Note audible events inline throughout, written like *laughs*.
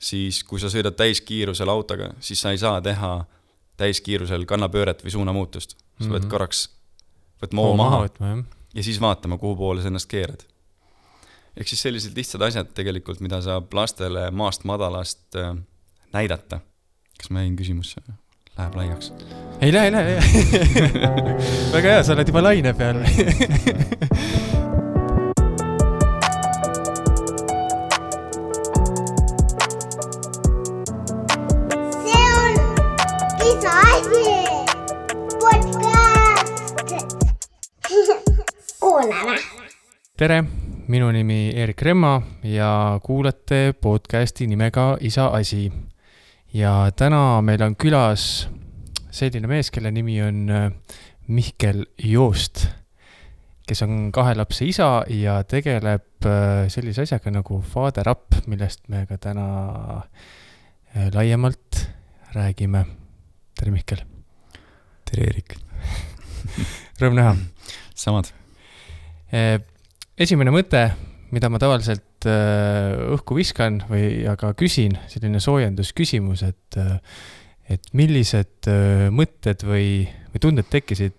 siis kui sa sõidad täiskiirusel autoga, siis sa ei saa teha täiskiirusel kannapööret või suunamuutust. sa mm -hmm. pead korraks võtma hoo maha võtma, ja siis vaatama, kuhu poole sa ennast keerad. ehk siis sellised lihtsad asjad tegelikult, mida saab lastele maast madalast äh, näidata. kas ma jäin küsimusse, läheb laiaks? ei lähe, ei lähe, ei lähe. *laughs* väga hea, sa oled juba laine peal. *laughs* tere, minu nimi Erik Remma ja kuulate podcasti nimega Isa asi. ja täna meil on külas selline mees, kelle nimi on äh, Mihkel Joost, kes on kahe lapse isa ja tegeleb äh, sellise asjaga nagu Father Up, millest me ka täna äh, laiemalt räägime. tere, Mihkel, tere, Eerik. *laughs* rõõm näha. samad. Esimene mõte, mida ma tavaliselt eh, õhku viskan või aga küsin, selline soojendusküsimus, et, et millised eh, mõtted või, või tunded tekkisid,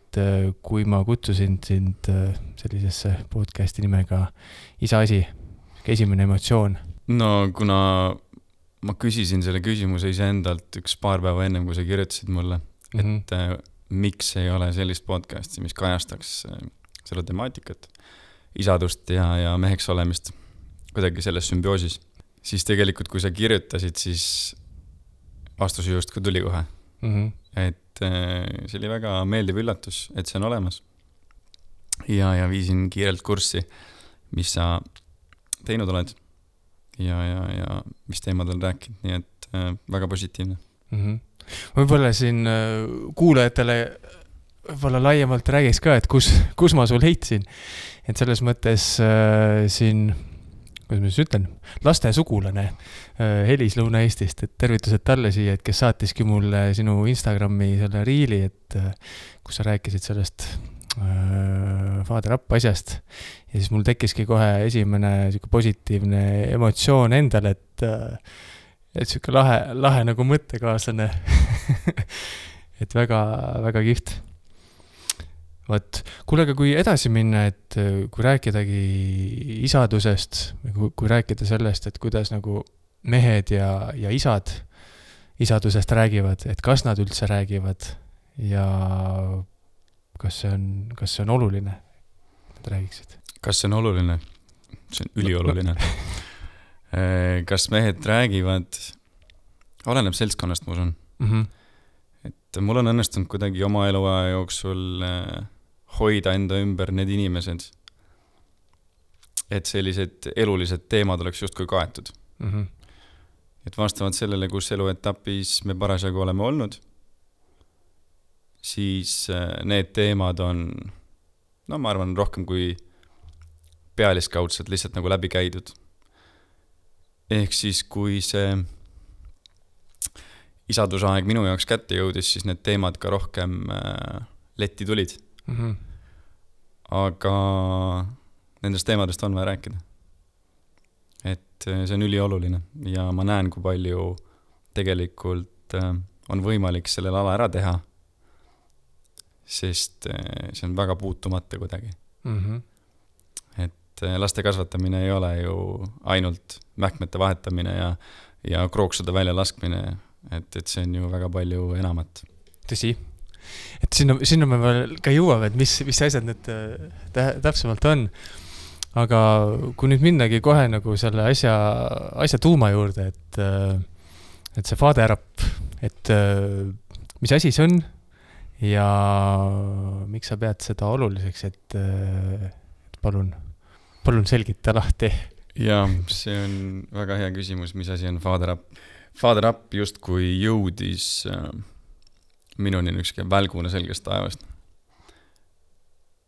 kui ma kutsusin sind sellisesse podcast'i nimega Isa asi, esimene emotsioon no kuna ma küsisin selle küsimuse iseendalt üks paar päeva ennem, kui sa kirjutasid mulle, mm. -hmm. et äh, miks ei ole sellist podcast'i, mis kajastaks äh, seda temaatikat, isadust ja, ja meheks olemist kuidagi selles sümbioosis, siis tegelikult, kui sa kirjutasid, siis vastus justkui tuli kohe, Mm -hmm. et äh, see oli väga meeldiv üllatus, et see on olemas. ja, ja viisin kiirelt kurssi, mis sa teinud oled ja, ja, ja mis teemadel rääkinud, nii et äh, väga positiivne. mm. -hmm. võib-olla siin äh, kuulajatele võib-olla laiemalt räägiks ka, et kus, kus ma sul heitsin. et selles mõttes äh, siin, kuidas ma siis ütlen, laste sugulane äh, Helis Lõuna-Eestist, et tervitused talle siia, et kes saatiski mulle sinu Instagrami selle riili, et äh, kus sa rääkisid sellest äh, Father Up asjast. ja siis mul tekkiski kohe esimene sihuke positiivne emotsioon endal, et äh, et sihuke lahe, lahe nagu mõttekaaslane. *laughs* et väga, väga kihvt. vot, kuule, aga kui edasi minna, et äh, kui rääkidagi isadusest kui, kui rääkida sellest, et kuidas nagu mehed ja, ja isad isadusest räägivad, et kas nad üldse räägivad ja kas see on, kas see on oluline, et nad räägiksid? kas see on oluline? see on ülioluline. *laughs* kas mehed räägivad? oleneb seltskonnast, ma usun. mm. -hmm. Et mul on õnnestunud kuidagi oma eluaja jooksul äh, hoida enda ümber need inimesed, et sellised elulised teemad oleks justkui kaetud. Mm -hmm. et vastavalt sellele, kus eluetapis me parasjagu oleme olnud, siis äh, need teemad on, no ma arvan, rohkem kui pealiskaudselt lihtsalt nagu läbi käidud. ehk siis, kui see isadusaeg minu jaoks kätte jõudis, siis need teemad ka rohkem äh, letti tulid, Mm -hmm. aga nendest teemadest on vaja rääkida. et äh, see on ülioluline ja ma näen, kui palju tegelikult äh, on võimalik sellel ala ära teha. sest see on väga puutumata kuidagi, Mm -hmm. et laste kasvatamine ei ole ju ainult mähkmete vahetamine ja, ja krooksude väljalaskmine, et, et see on ju väga palju enamat. tõsi, et sinna, sinna me veel ka jõuame, et mis, mis asjad need äh, tä- täpsemalt on. aga kui nüüd minnagi kohe nagu selle asja, asja tuuma juurde, et, et see Up, et äh, mis asi see on ja miks sa pead seda oluliseks, et, et palun, palun selgita lahti. jaa, see on väga hea küsimus, mis asi on Father Up. Father Up justkui jõudis äh, minuni niisugune välguna selgest taevast.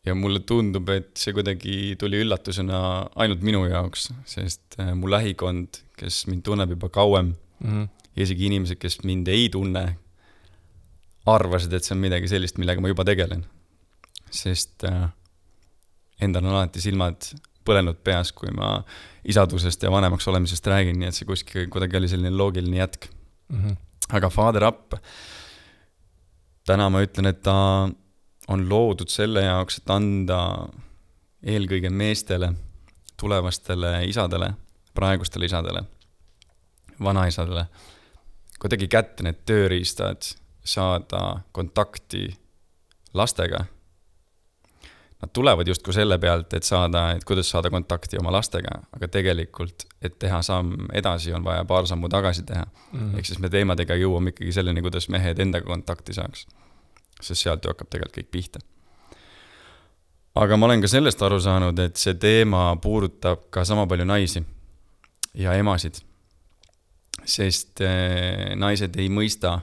ja mulle tundub, et see kuidagi tuli üllatusena ainult minu jaoks, sest äh, mu lähikond, kes mind tunneb juba kauem Mm -hmm. ja isegi inimesed, kes mind ei tunne, arvasid, et see on midagi sellist, millega ma juba tegelen. sest äh, endal on alati silmad põlenud peas, kui ma isadusest ja vanemaks olemisest räägin, nii et see kuskil kuidagi oli selline loogiline jätk. Mhm. aga Father Up, täna ma ütlen, et ta on loodud selle jaoks, et anda eelkõige meestele, tulevastele isadele, praegustele isadele, vanaisadele, kuidagi kätte need tööriistad, saada kontakti lastega. Nad tulevad justkui selle pealt, et saada, et kuidas saada kontakti oma lastega, aga tegelikult, et teha samm edasi, on vaja paar sammu tagasi teha. Mhm. ehk siis me teemadega jõuame ikkagi selleni, kuidas mehed endaga kontakti saaks. sest sealt ju hakkab tegelikult kõik pihta. aga ma olen ka sellest aru saanud, et see teema puudutab ka sama palju naisi ja emasid. sest eh, naised ei mõista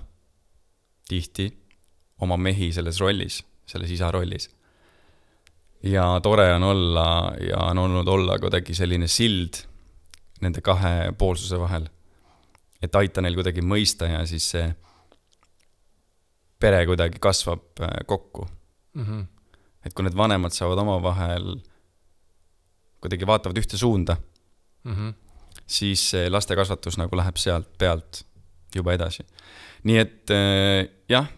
tihti oma mehi selles rollis, selles isa rollis. Ja tore on olla ja on olnud olla kuidagi selline sild nende kahe poolsuse vahel et aita neil kuidagi mõista ja siis see pere kuidagi kasvab äh, kokku. Mhm. et kui need vanemad saavad omavahel kuidagi vaatavad ühte suunda, Mhm. siis see laste kasvatus nagu läheb sealt pealt juba edasi. nii et äh, jah,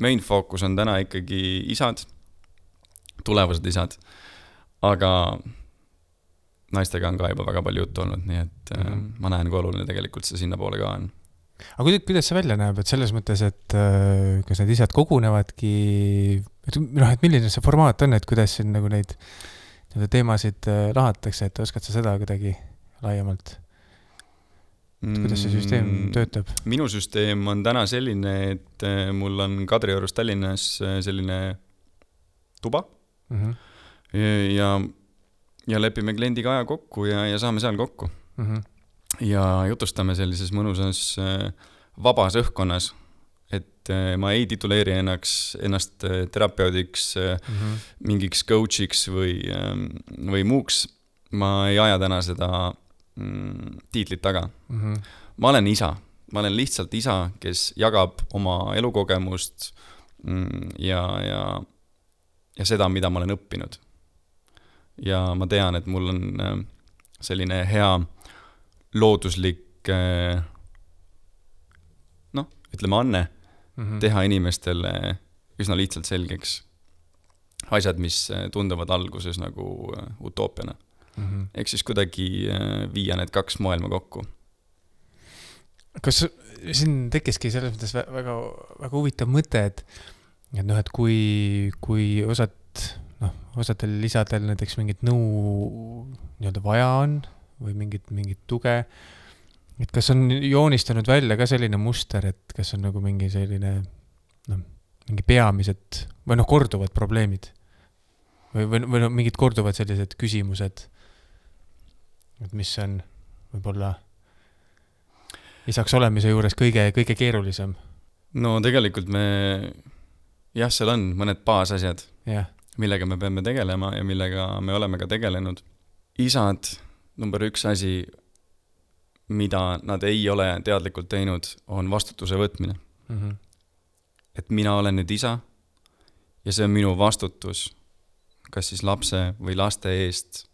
main fookus on täna ikkagi isad, tulevased isad, aga naistega on ka juba väga palju juttu olnud, nii et äh, Mhm. ma näen, kui oluline tegelikult see sinnapoole ka on. aga kuidas, kuidas see välja näeb, et selles mõttes, et äh, kas need isad kogunevadki, et noh, et milline see formaat on, et kuidas siin nagu neid nii-öelda teemasid äh, lahatakse, et oskad sa seda kuidagi laiemalt, kuidas see süsteem töötab? minu süsteem on täna selline, et mul on Kadriorus Tallinnas selline tuba Mhm, ja, ja lepime kliendiga aja kokku ja, ja saame seal kokku. mhm, ja jutustame sellises mõnusas äh, vabas õhkkonnas. et äh, ma ei tituleeri ennaks, ennast äh, terapeudiks, mhm, mingiks coach'iks või, või muuks. ma ei aja täna seda mm, tiitlit taga mhm, ma olen isa, ma olen lihtsalt isa, kes jagab oma elukogemust mm, ja, ja, ja seda, mida ma olen õppinud. ja ma tean, et mul on äh, selline hea looduslik äh, noh, ütleme anne mhm. teha inimestele üsna lihtsalt selgeks asjad, mis äh, tunduvad alguses nagu utoopiana. Mhm. ehk siis kuidagi viia need kaks maailma kokku kas siin tekkiski selles mõttes vä- väga, väga huvitav mõte, et, et noh, et kui, kui osad, noh, osadel isadel näiteks mingit nõu nii-öelda vaja on või mingit, mingit tuge, et kas on joonistunud välja ka selline muster, et kas on nagu mingi selline noh, mingi peamised või noh, korduvad probleemid? Või, või, või noh, mingid korduvad sellised küsimused, et mis on võib-olla isaks olemise juures kõige, kõige keerulisem, no tegelikult me, jah, seal on mõned baasasjad, jah. millega me peame tegelema ja millega me oleme ka tegelenud. isad, number üks asi, mida nad ei ole teadlikult teinud, on vastutuse võtmine. Mhm. et mina olen nüüd isa ja see on minu vastutus, kas siis lapse või laste eest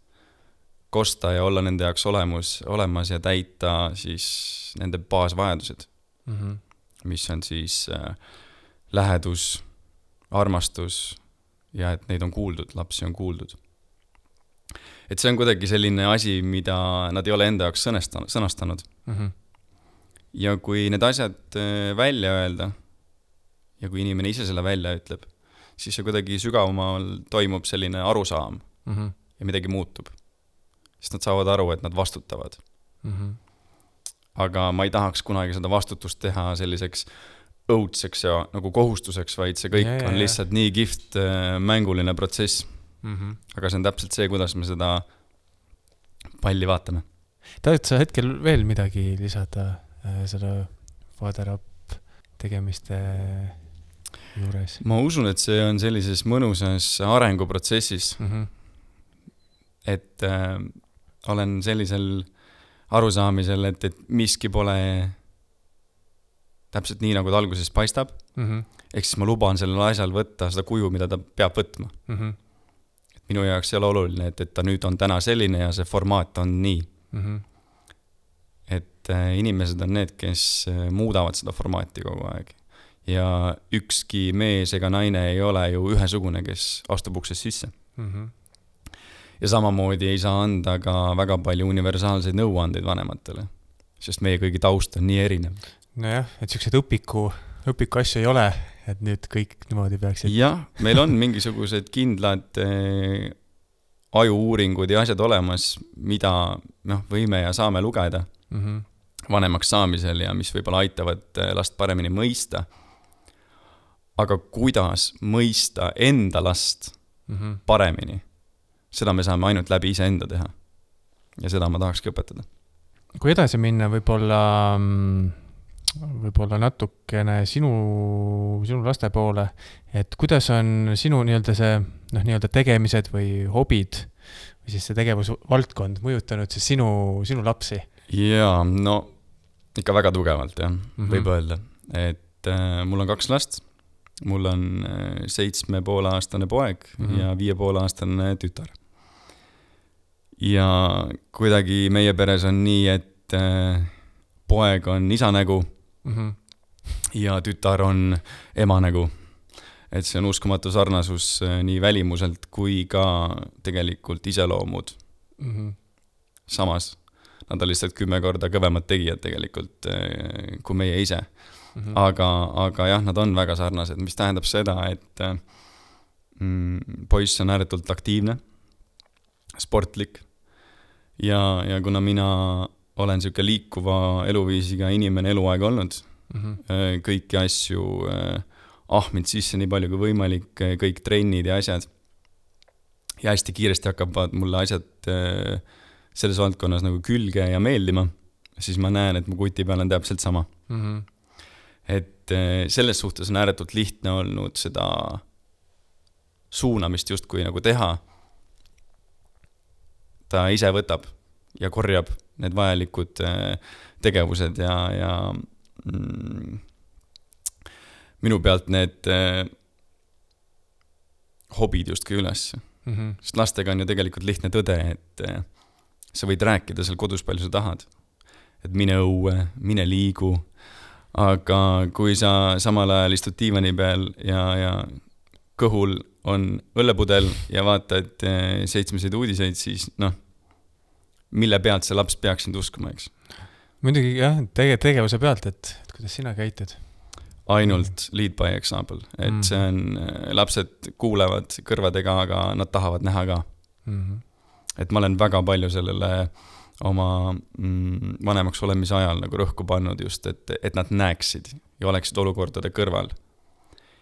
kosta ja olla nende jaoks olemus, olemas ja täita siis nende baasvajadused. Mhm. mis on siis äh, lähedus, armastus ja et neid on kuuldud, lapsi on kuuldud. et see on kuidagi selline asi, mida nad ei ole enda jaoks sõnestanud, sõnastanud Mhm. ja kui need asjad äh, välja öelda ja kui inimene ise selle välja ütleb, siis see kuidagi sügavamal toimub selline arusaam Mhm. ja midagi muutub. sest nad saavad aru, et nad vastutavad. Mhm. aga ma ei tahaks kunagi seda vastutust teha selliseks õudseks ja nagu kohustuseks, vaid see kõik Ja, ja, on lihtsalt nii kihvt äh, mänguline protsess. Mhm. aga see on täpselt see, kuidas me seda palli vaatame. tahad sa hetkel veel midagi lisada äh, selle Father Up tegemiste juures ma usun, et see on sellises mõnusas arenguprotsessis, mm? -hmm. et äh, olen sellisel arusaamisel, et, et miski pole täpselt nii, nagu ta alguses paistab, Mm -hmm. ehk siis ma luban sellel asjal võtta seda kuju, mida ta peab võtma. Mm -hmm. et minu jaoks ei ole oluline, et, et ta nüüd on täna selline ja see formaat on nii. Mhm. et äh, inimesed on need, kes äh, muudavad seda formaati kogu aeg. ja ükski mees ega naine ei ole ju ühesugune, kes astub uksest sisse. Mhm. ja samamoodi ei saa anda ka väga palju universaalseid nõuandeid vanematele, sest meie kõigi taust on nii erinev. nojah, et siukseid õpiku, õpiku asju ei ole, et nüüd kõik niimoodi peaksid. jah, meil on mingisugused kindlad äh, aju-uuringud ja asjad olemas, mida noh, võime ja saame lugeda Mhm. vanemaks saamisel ja mis võib-olla aitavad äh, last paremini mõista. aga kuidas mõista enda last Mhm. paremini, seda me saame ainult läbi iseenda teha. ja seda ma tahakski õpetada. kui edasi minna, võib-olla, võib-olla natukene sinu, sinu laste poole, et kuidas on sinu nii-öelda see noh, nii-öelda tegemised või hobid või siis see tegevusvaldkond mõjutanud siis sinu, sinu lapsi jaa, no ikka väga tugevalt jah mm. -hmm. võib öelda, et äh, mul on kaks last, mul on äh, seitsme poole aastane poeg mm. -hmm. ja viie poole aastane tütar. ja kuidagi meie peres on nii, et äh, poeg on isa nägu mm? -hmm. ja tütar on ema nägu. et see on uskumatu sarnasus äh, nii välimuselt kui ka tegelikult iseloomud Mm -hmm. samas nad on lihtsalt kümme korda kõvemad tegijad tegelikult eh, kui meie ise. Mm -hmm. aga, aga jah, nad on väga sarnased, mis tähendab seda, et eh, mm, poiss on ääretult aktiivne, sportlik ja, ja kuna mina olen niisugune liikuva eluviisiga inimene eluaeg olnud, Mm -hmm. kõiki asju eh, ahminud sisse nii palju kui võimalik, kõik trennid ja asjad. ja hästi kiiresti hakkavad mulle asjad selles valdkonnas nagu külge ja meeldima, siis ma näen, et mu kuti peal on täpselt sama. Mm -hmm. et selles suhtes on ääretult lihtne olnud seda suunamist justkui nagu teha. ta ise võtab ja korjab need vajalikud eh, tegevused ja, ja mm, minu pealt need eh, hobid justkui üles Mm -hmm. sest lastega on ju tegelikult lihtne tõde, et eh, sa võid rääkida seal kodus palju sa tahad. et mine õue, mine liigu, aga kui sa samal ajal istud diivani peal ja, ja kõhul on õllepudel ja vaatad seitsmeseid uudiseid, siis noh, mille pealt see laps peaks sind uskuma, eks. muidugi jah, tege-, tegevuse pealt, et, et kuidas sina käitud ainult lead by example, et Mm. see on, lapsed kuulevad kõrvadega, aga nad tahavad näha ka mm. -hmm. et ma olen väga palju sellele oma mm, vanemaks olemise ajal nagu rõhku pannud just, et, et nad näeksid ja oleksid olukordade kõrval.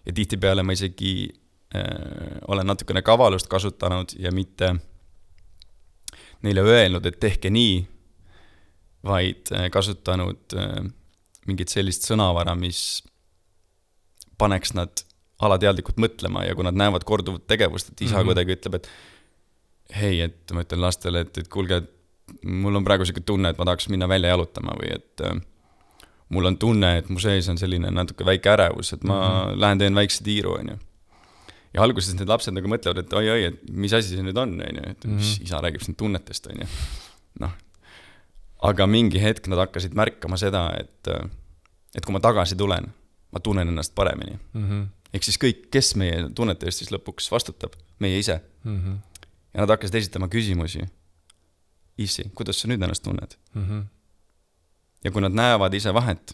ja tihtipeale ma isegi äh, olen natukene kavalust kasutanud ja mitte neile öelnud, et tehke nii, vaid äh, kasutanud äh, mingit sellist sõnavara, mis paneks nad alateadlikult mõtlema ja kui nad näevad korduvat tegevust, et isa mm. -hmm. kuidagi ütleb, et hei, et ma ütlen lastele, et, et kuulge, mul on praegu sihuke tunne, et ma tahaks minna välja jalutama või et äh, mul on tunne, et mu sees on selline natuke väike ärevus, et ma mm -hmm. lähen teen väikse tiiru, onju. Ja alguses need lapsed nagu mõtlevad, et oi-oi, et mis asi see nüüd on, onju, et mis Mhm. isa räägib siin tunnetest, onju. noh, aga mingi hetk nad hakkasid märkama seda, et, et kui ma tagasi tulen, ma tunnen ennast paremini. Mm -hmm. ehk siis kõik, kes meie tunnete eest siis lõpuks vastutab, meie ise Mm -hmm. ja nad hakkasid esitama küsimusi. issi, kuidas sa nüüd ennast tunned? Mm -hmm. ja kui nad näevad ise vahet,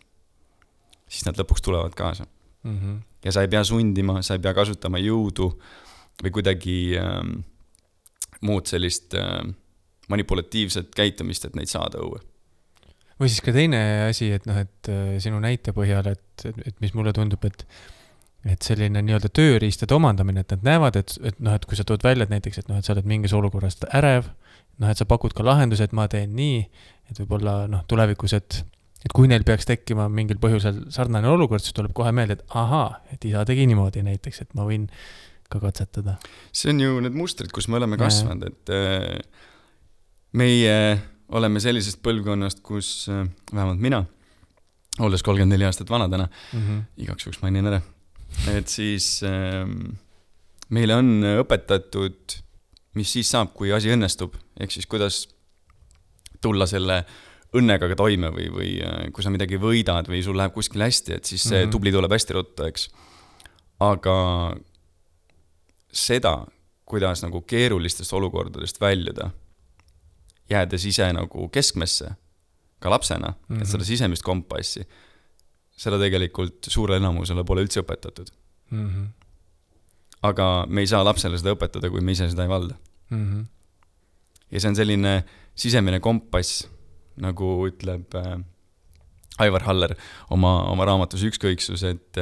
siis nad lõpuks tulevad kaasa. Mm -hmm. ja sa ei pea sundima, sa ei pea kasutama jõudu või kuidagi ähm, muud sellist ähm, manipulatiivset käitumist, et neid saada õue. või siis ka teine asi, et noh, et äh, sinu näite põhjal, et, et, mis mulle tundub, et et selline nii-öelda tööriistade omandamine, et nad näevad, et, et noh, et kui sa tood välja, et näiteks, et noh, et sa oled mingis olukorras ärev, noh, et sa pakud ka lahenduse, et ma teen nii, et võib-olla noh, tulevikus, et et kui neil peaks tekkima mingil põhjusel sarnane olukord, siis tuleb kohe meelde, et ahaa, et isa tegi niimoodi näiteks, et ma võin ka katsetada. see on ju need mustrid, kus me oleme kasvanud, et äh, meie oleme sellisest põlvkonnast, kus äh, vähemalt mina, olles kolmkümmend neli aastat vana täna, Mm -hmm. igaks juhuks mainin ära, et siis ähm, meile on õpetatud mis siis saab, kui asi õnnestub, ehk siis kuidas tulla selle õnnega ka toime või, või äh, kui sa midagi võidad või sul läheb kuskil hästi, et siis see mm Mhm. -hmm. tubli tuleb hästi ruttu, eks. aga seda, kuidas nagu keerulistest olukordadest väljuda, jäädes ise nagu keskmesse, ka lapsena mm, -hmm. Mhm. et seda sisemist kompassi, seda tegelikult suurele enamusele pole üldse õpetatud. Mhm. aga me ei saa lapsele seda õpetada, kui me ise seda ei valda. Mhm. ja see on selline sisemine kompass, nagu ütleb äh, Aivar Haller oma, oma raamatus Ükskõiksus, et,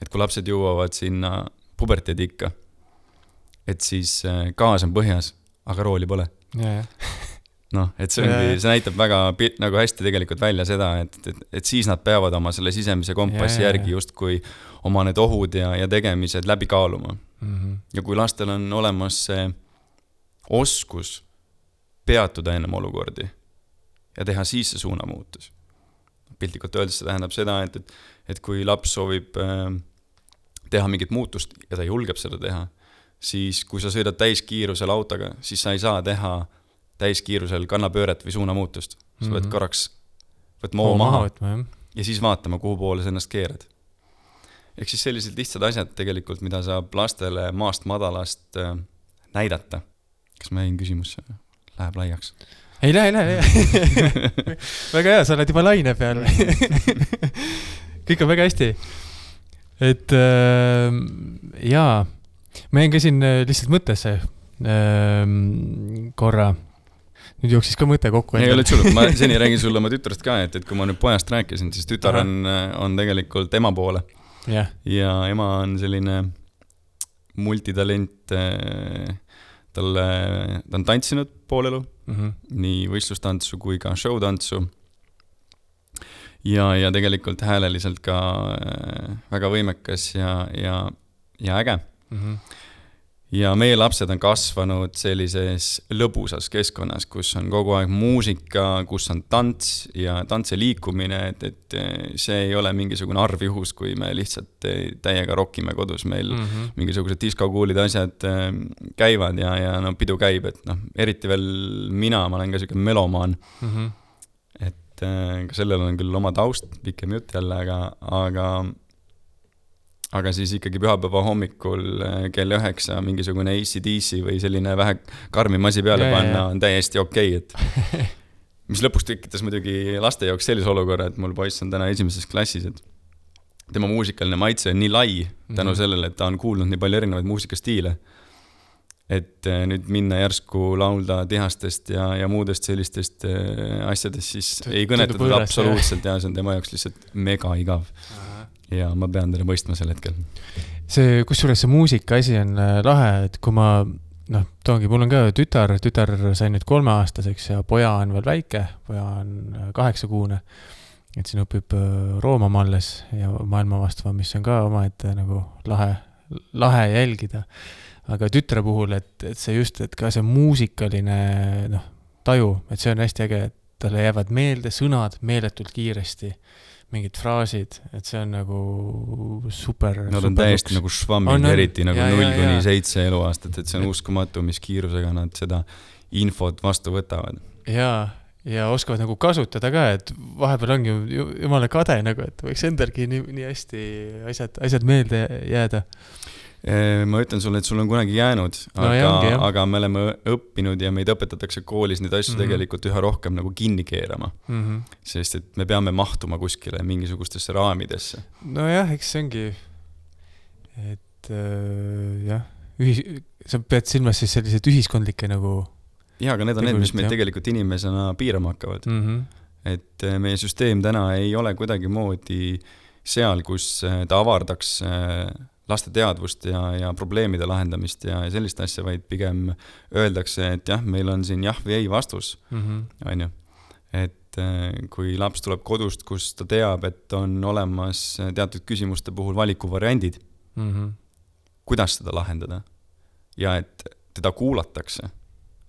et kui lapsed jõuavad sinna puberteedikka, et siis äh, gaas on põhjas, aga rooli pole. jah, noh, et see ongi jah., see näitab väga nagu hästi tegelikult välja seda, et, et, et siis nad peavad oma selle sisemise kompassi jaa, järgi justkui oma need ohud ja, ja tegemised läbi kaaluma. Mhm. ja kui lastel on olemas see oskus peatuda ennem olukordi ja teha siis see suunamuutus. piltlikult öeldes see tähendab seda, et, et, et kui laps soovib äh, teha mingit muutust ja ta julgeb seda teha, siis kui sa sõidad täiskiirusel autoga, siis sa ei saa teha täiskiirusel kannapööret või suunamuutust. sa pead Mhm. korraks võtma hoo maha võtma, jah. ja siis vaatama, kuhu poole sa ennast keerad. ehk siis sellised lihtsad asjad tegelikult, mida saab lastele maast madalast äh, näidata. kas ma jäin küsimusse, läheb laiaks? Ei lähe, ei lähe, ei lähe. väga hea, sa oled juba laine peal. *laughs* kõik on väga hästi. et äh, jaa, ma jäin ka siin äh, lihtsalt mõttesse äh, korra. nüüd jooksis ka mõte kokku. ei ole hullu, ma *laughs* seni räägin sulle oma tütrest ka, et, et kui ma nüüd pojast rääkisin, siis tütar Ahah. on, on tegelikult ema poole jah, ja ema on selline multitalent. talle, ta on tantsinud pool elu Mhm. nii võistlustantsu kui ka show-tantsu. ja, ja tegelikult hääleliselt ka äh, väga võimekas ja, ja, ja äge. Mhm. Ja meie lapsed on kasvanud sellises lõbusas keskkonnas, kus on kogu aeg muusika, kus on tants ja tants ja liikumine, et, et äh, see ei ole mingisugune arvjuhus, kui me lihtsalt äh, täiega rokime kodus, meil mm. Mhm. mingisugused diskokuulid, asjad äh, käivad ja, ja no pidu käib, et noh, eriti veel mina, ma olen ka siuke melomaan Mhm. et äh, ka sellel on küll oma taust, pikem jutt jälle, aga, aga aga siis ikkagi pühapäeva hommikul äh, kell üheksa mingisugune ACDC või selline vähe karmim asi peale Ja, ja, panna ja. on täiesti okei okay,, et *laughs* mis lõpuks tekitas muidugi laste jaoks sellise olukorra, et mul poiss on täna esimeses klassis, et tema muusikaline maitse on nii lai tänu Mhm. sellele, et ta on kuulnud nii palju erinevaid muusikastiile. et äh, nüüd minna järsku laulda tihastest ja, ja muudest sellistest äh, asjadest, siis Tu- ei kõneta teda absoluutselt ja see on tema jaoks lihtsalt mega igav. Ja ma pean teda mõistma sel hetkel. see, kusjuures see muusika asi on äh, lahe, et kui ma noh, toongi, mul on ka tütar, tütar sai nüüd kolmeaastaseks ja poja on veel väike, poja on äh, kaheksakuune. et siin õpib äh, roomama alles ja maailma vastava, mis on ka omaette nagu lahe, lahe jälgida. aga tütre puhul, et, et see just, et ka see muusikaline noh, taju, et see on hästi äge, et talle jäävad meelde sõnad meeletult kiiresti mingid fraasid, et see on nagu super. Nad on täiesti nagu švammid on. eriti nagu null kuni seitse eluaastat, et see on uskumatu, mis kiirusega nad seda infot vastu võtavad. jaa, ja oskavad nagu kasutada ka, et vahepeal ongi ju- ju jumala kade nagu, et võiks endalgi nii, nii hästi asjad, asjad meelde jääda. Ma ütlen sulle, et sul on kunagi jäänud, No aga jah., aga me oleme õppinud ja meid õpetatakse koolis neid asju mm. -hmm. tegelikult üha rohkem nagu kinni keerama. sest et me peame mahtuma kuskile mingisugustesse raamidesse. nojah, eks see ongi, et äh, jah, ühis-, sa pead silmas siis selliseid ühiskondlikke nagu jaa, aga need on need, mis meid tegelikult inimesena piirama hakkavad. mm. -hmm. et eh, meie süsteem täna ei ole kuidagimoodi seal, kus eh, ta avardaks eh, laste teadvust ja, ja probleemide lahendamist ja, ja sellist asja, vaid pigem öeldakse, et jah, meil on siin jah või ei vastus, -hmm. on ju. et eh, kui laps tuleb kodust, kus ta teab, et on olemas eh, teatud küsimuste puhul valikuvariandid, Mm -hmm. kuidas seda lahendada ja et teda kuulatakse,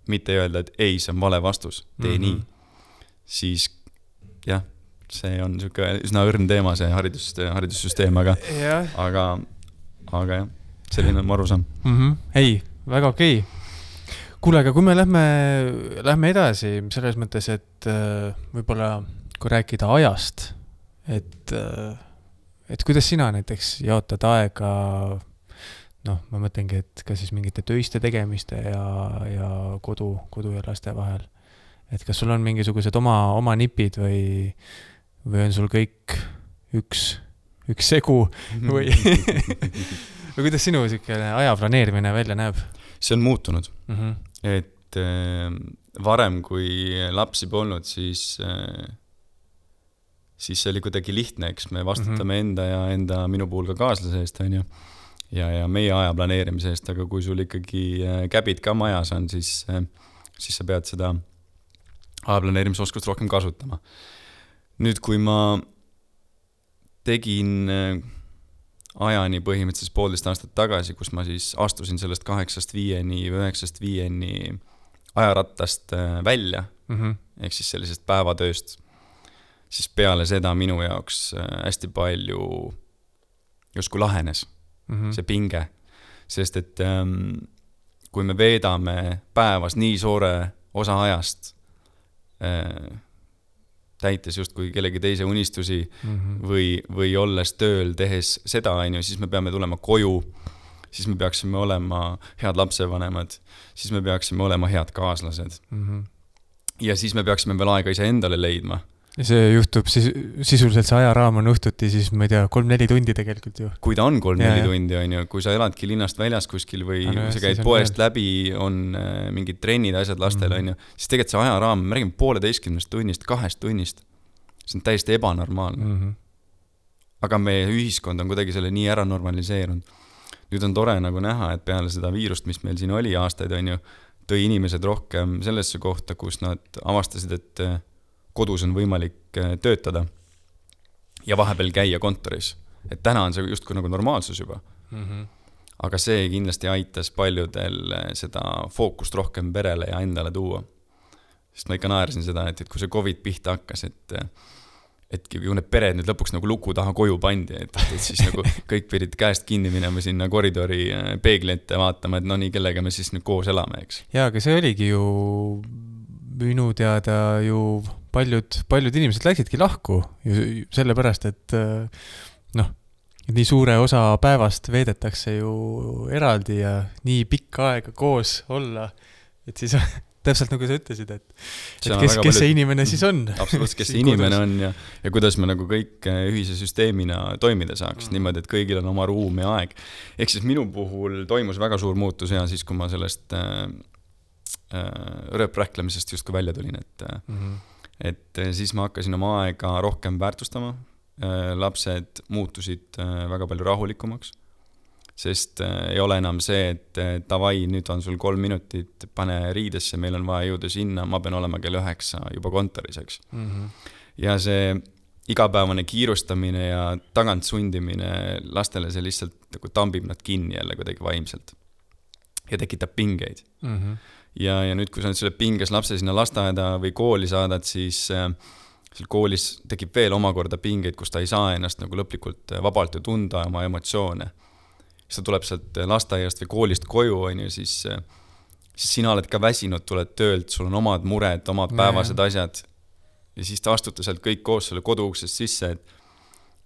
mitte öelda, et ei, see on vale vastus, tee mm Mhm. -hmm. nii, siis jah, see on niisugune üsna õrn teema, see haridus, haridussüsteem, aga, aga, aga jah, selline on mu arusaam. mm. -hmm. ei, väga okei okay.. kuule, aga kui me lähme, lähme edasi selles mõttes, et äh, võib-olla kui rääkida ajast, et, äh, et kuidas sina näiteks jaotad aega noh, ma mõtlengi, et ka siis mingite töiste tegemiste ja, ja kodu, kodu ja laste vahel. et kas sul on mingisugused oma, oma nipid või, või on sul kõik üks, üks segu või *laughs* või kuidas sinu niisugune aja planeerimine välja näeb see on muutunud mm? -hmm. et äh, varem, kui lapsi polnud, siis äh, siis see oli kuidagi lihtne, eks me vastutame mm -hmm. enda ja enda, minu puhul ka kaaslase eest, on ju. ja, ja meie aja planeerimise eest, aga kui sul ikkagi äh, käbid ka majas on, siis siis sa pead seda aja planeerimise oskust rohkem kasutama. nüüd, kui ma tegin äh, ajani põhimõtteliselt poolteist aastat tagasi, kus ma siis astusin sellest kaheksast viieni või üheksast viieni ajarattast äh, välja mm -hmm. ehk siis sellisest päevatööst, siis peale seda minu jaoks äh, hästi palju justkui lahenes mm -hmm. see pinge. sest et ähm, kui me veedame päevas nii suure osa ajast äh, täites justkui kellegi teise unistusi mm -hmm. või, või olles tööl, tehes seda, on ju, siis me peame tulema koju, siis me peaksime olema head lapsevanemad, siis me peaksime olema head kaaslased. mm. -hmm. ja siis me peaksime veel aega iseendale leidma see juhtub siis, sisuliselt see ajaraam on õhtuti siis, ma ei tea, kolm-neli tundi tegelikult ju. kui ta on kolm-neli tundi, on ju, kui sa eladki linnast väljas kuskil või no sa käid poest veel. läbi, on äh, mingid trennid, asjad lastel, Mhm. on ju, siis tegelikult see ajaraam, me räägime pooleteistkümnest tunnist, kahest tunnist. see on täiesti ebanormaalne Mm -hmm. aga meie ühiskond on kuidagi selle nii ära normaliseerunud. nüüd on tore nagu näha, et peale seda viirust, mis meil siin oli aastaid, on ju, tõi inimesed rohkem sellesse kohta, kus nad avastasid, et äh, kodus on võimalik äh, töötada ja vahepeal käia kontoris. et täna on see justkui nagu normaalsus juba. Mm -hmm. aga see kindlasti aitas paljudel äh, seda fookust rohkem perele ja endale tuua. sest ma ikka naersin seda, et, et kui see Covid pihta hakkas, et et kui need pered nüüd lõpuks nagu luku taha koju pandi, et, et siis nagu *laughs* kõik pidid käest kinni minema sinna koridori äh, peegli ette vaatama, et no nii, kellega me siis nüüd koos elame, eks. jaa, aga see oligi ju minu teada ju paljud, paljud inimesed läksidki lahku sellepärast, et äh, noh, nii suure osa päevast veedetakse ju eraldi ja nii pikka aega koos olla, et siis *laughs* täpselt nagu sa ütlesid, et, et kes, kes palju- see inimene siis on. absoluutselt, kes *laughs* see inimene on ja, ja kuidas me nagu kõik äh, ühise süsteemina toimida saaks mm. niimoodi, et kõigil on oma ruum ja aeg. ehk siis minu puhul toimus väga suur muutus ja siis, kui ma sellest äh, äh, rööprähklemisest justkui välja tulin, et äh, mm. -hmm. Et äh, siis ma hakkasin oma aega rohkem väärtustama. lapsed muutusid äh, väga palju rahulikumaks, sest ei ole enam see, et davai, nüüd on sul kolm minutit, pane riidesse, meil on vaja jõuda sinna, ma pean olema kell üheksa juba kontoris, eks. Mm -hmm. ja see igapäevane kiirustamine ja tagantsundimine lastele, see lihtsalt nagu tambib nad kinni jälle kuidagi vaimselt. ja tekitab pingeid Mm -hmm. Ja, ja nüüd, kui sa nüüd selle pinges lapse sinna lasteaeda või kooli saadad, siis äh, seal koolis tekib veel omakorda pingeid, kus ta ei saa ennast nagu lõplikult äh, vabalt ju tunda, oma emotsioone. siis ta tuleb sealt äh, lasteaiast või koolist koju, on ju, siis, äh, siis sina oled ka väsinud, tuled töölt, sul on omad mured, omad päevased jah. asjad. ja siis te astute sealt kõik koos selle koduuksest sisse, et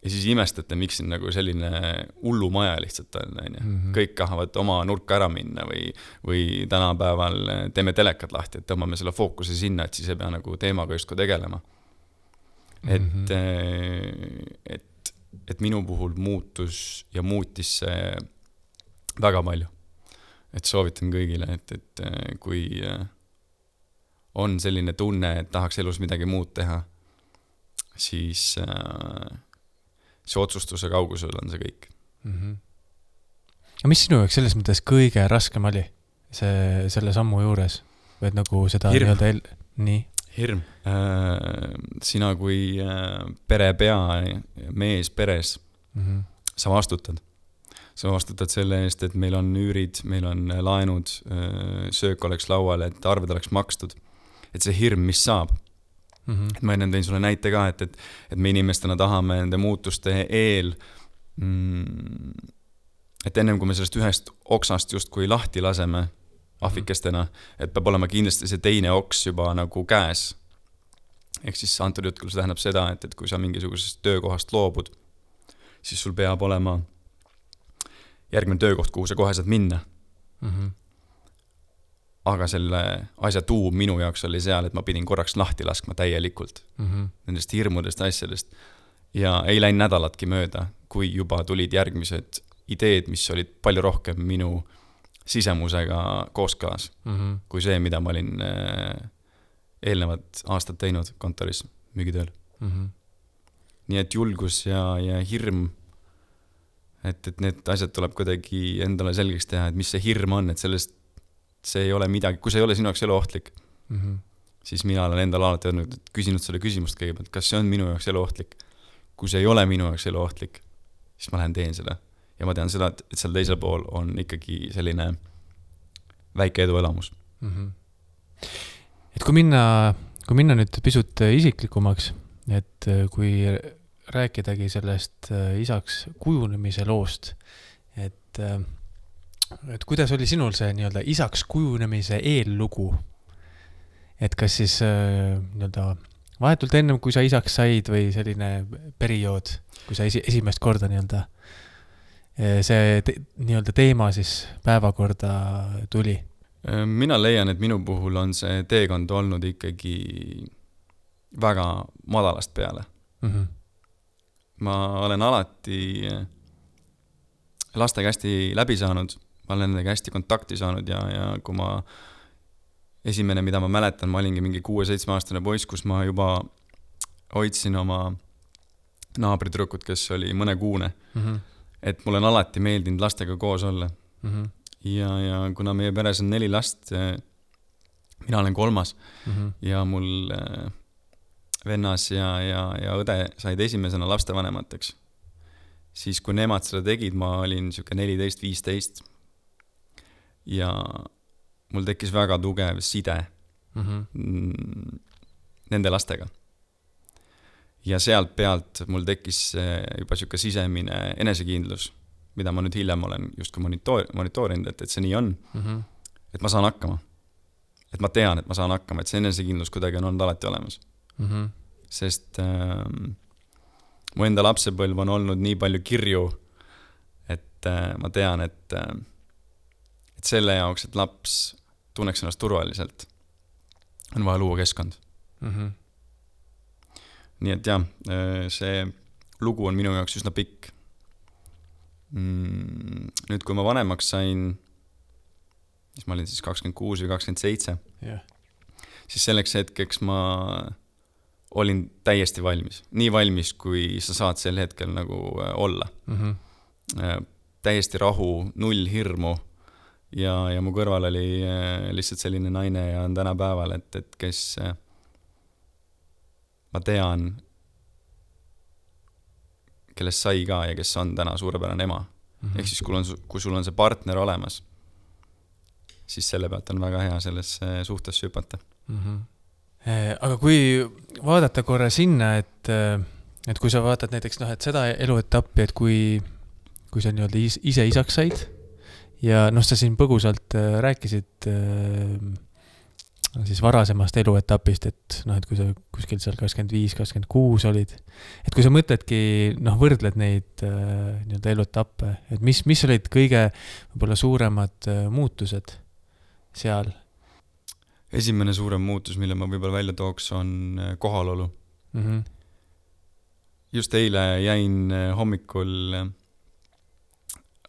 ja siis imestate, miks siin nagu selline hullumaja lihtsalt on, on ju. Mhm. kõik tahavad oma nurka ära minna või, või tänapäeval teeme telekad lahti, et tõmbame selle fookuse sinna, et siis ei pea nagu teemaga justkui tegelema. et mm. -hmm. et, et minu puhul muutus ja muutis see väga palju. et soovitan kõigile, et, et äh, kui äh, on selline tunne, et tahaks elus midagi muud teha, siis äh, see otsustuse kaugusel on see kõik. mm. -hmm. aga mis sinu jaoks selles mõttes kõige raskem oli, see, selle sammu juures? või et nagu seda Hirm. nii-öelda el-, nii hirm. sina kui äh, perepea, mees peres, mm? -hmm. sa vastutad. sa vastutad selle eest, et meil on üürid, meil on laenud, söök oleks laual, et arved oleks makstud. et see hirm, mis saab, Mm -hmm. et ma ennem tõin sulle näite ka, et, et, et me inimestena tahame nende muutuste eel mm, et ennem kui me sellest ühest oksast justkui lahti laseme, ahvikestena, et peab olema kindlasti see teine oks juba nagu käes. ehk siis antud jutul see tähendab seda, et, et kui sa mingisugusest töökohast loobud, siis sul peab olema järgmine töökoht, kuhu sa kohe saad minna. Mhm. Aga selle asja tuum minu jaoks oli seal, et ma pidin korraks lahti laskma täielikult Mhm. nendest hirmudest, asjadest. ja ei läinud nädalatki mööda, kui juba tulid järgmised ideed, mis olid palju rohkem minu sisemusega kooskõlas, Mhm. kui see, mida ma olin äh, eelnevad aastad teinud kontoris müügitööl. nii et julgus ja, ja hirm, et, et need asjad tuleb kuidagi endale selgeks teha, et mis see hirm on, et sellest, see ei ole midagi, kui see ei ole sinu jaoks eluohtlik, Mhm. siis mina olen endale alati öelnud, küsinud selle küsimust kõigepealt, kas see on minu jaoks eluohtlik. kui see ei ole minu jaoks eluohtlik, siis ma lähen teen seda. ja ma tean seda, et, seal teisel pool on ikkagi selline väike eduelamus. Mhm. et kui minna, kui minna nüüd pisut isiklikumaks, et äh, kui rääkidagi sellest äh, isaks kujunemise loost, et, et kuidas oli sinul see nii-öelda isaks kujunemise eellugu? et kas siis äh, nii-öelda vahetult ennem, kui sa isaks said või selline periood, kui sa esi-, esimest korda nii-öelda äh, see te, nii-öelda teema siis päevakorda tuli mina leian, et minu puhul on see teekond olnud ikkagi väga madalast peale. mm? -hmm. ma olen alati lastega hästi läbi saanud, ma olen nendega hästi kontakti saanud ja, ja kui ma, esimene, mida ma mäletan, ma olingi mingi kuue-seitsmeaastane poiss, kus ma juba hoidsin oma naabritüdrukut, kes oli mõnekuune, Mm -hmm. et mulle on alati meeldinud lastega koos olla Mm -hmm. ja, ja kuna meie peres on neli last, mina olen kolmas Mm -hmm. ja mul äh, vennas ja, ja, ja õde said esimesena lastevanemateks, siis kui nemad seda tegid, ma olin sihuke neliteist, viisteist. Ja mul tekkis väga tugev side Mm -hmm. mm, nende lastega. ja sealt pealt mul tekkis äh, juba sihuke sisemine enesekindlus, mida ma nüüd hiljem olen justkui monitoor-, monitoorinud, et, et see nii on, Mm -hmm. et ma saan hakkama. et ma tean, et ma saan hakkama, et see enesekindlus kuidagi on olnud alati olemas Mm -hmm. sest äh, mu enda lapsepõlv on olnud nii palju kirju, et äh, ma tean, et äh,, et selle jaoks, et laps tunneks ennast turvaliselt, on vaja luua keskkond. Mm -hmm. nii et jah, see lugu on minu jaoks üsna pikk mm,. nüüd, kui ma vanemaks sain, siis ma olin siis kakskümmend kuus või kakskümmend seitse, siis selleks hetkeks ma olin täiesti valmis, nii valmis, kui sa saad sel hetkel nagu äh, olla. Mhm. täiesti rahu, null hirmu ja, ja mu kõrval oli äh, lihtsalt selline naine ja on tänapäeval, et, et kes äh, ma tean, kellest sai ka ja kes on täna suurepärane ema. ehk siis, kui on, kui sul on see partner olemas, siis selle pealt on väga hea sellesse suhtesse hüpata. mm. -hmm. aga kui vaadata korra sinna, et, et kui sa vaatad näiteks noh, et seda eluetappi, et kui, kui sa nii-öelda is- ise isaks said ja noh, sa siin põgusalt äh, rääkisid äh, siis varasemast eluetapist, et noh, et kui sa kuskil seal kakskümmend viis, kakskümmend kuus olid, et kui sa mõtledki, noh, võrdled neid äh, nii-öelda eluetappe, et mis, mis olid kõige võib-olla suuremad muutused seal esimene suurem muutus, mille ma võib-olla välja tooks, on kohalolu. mm? -hmm. just eile jäin hommikul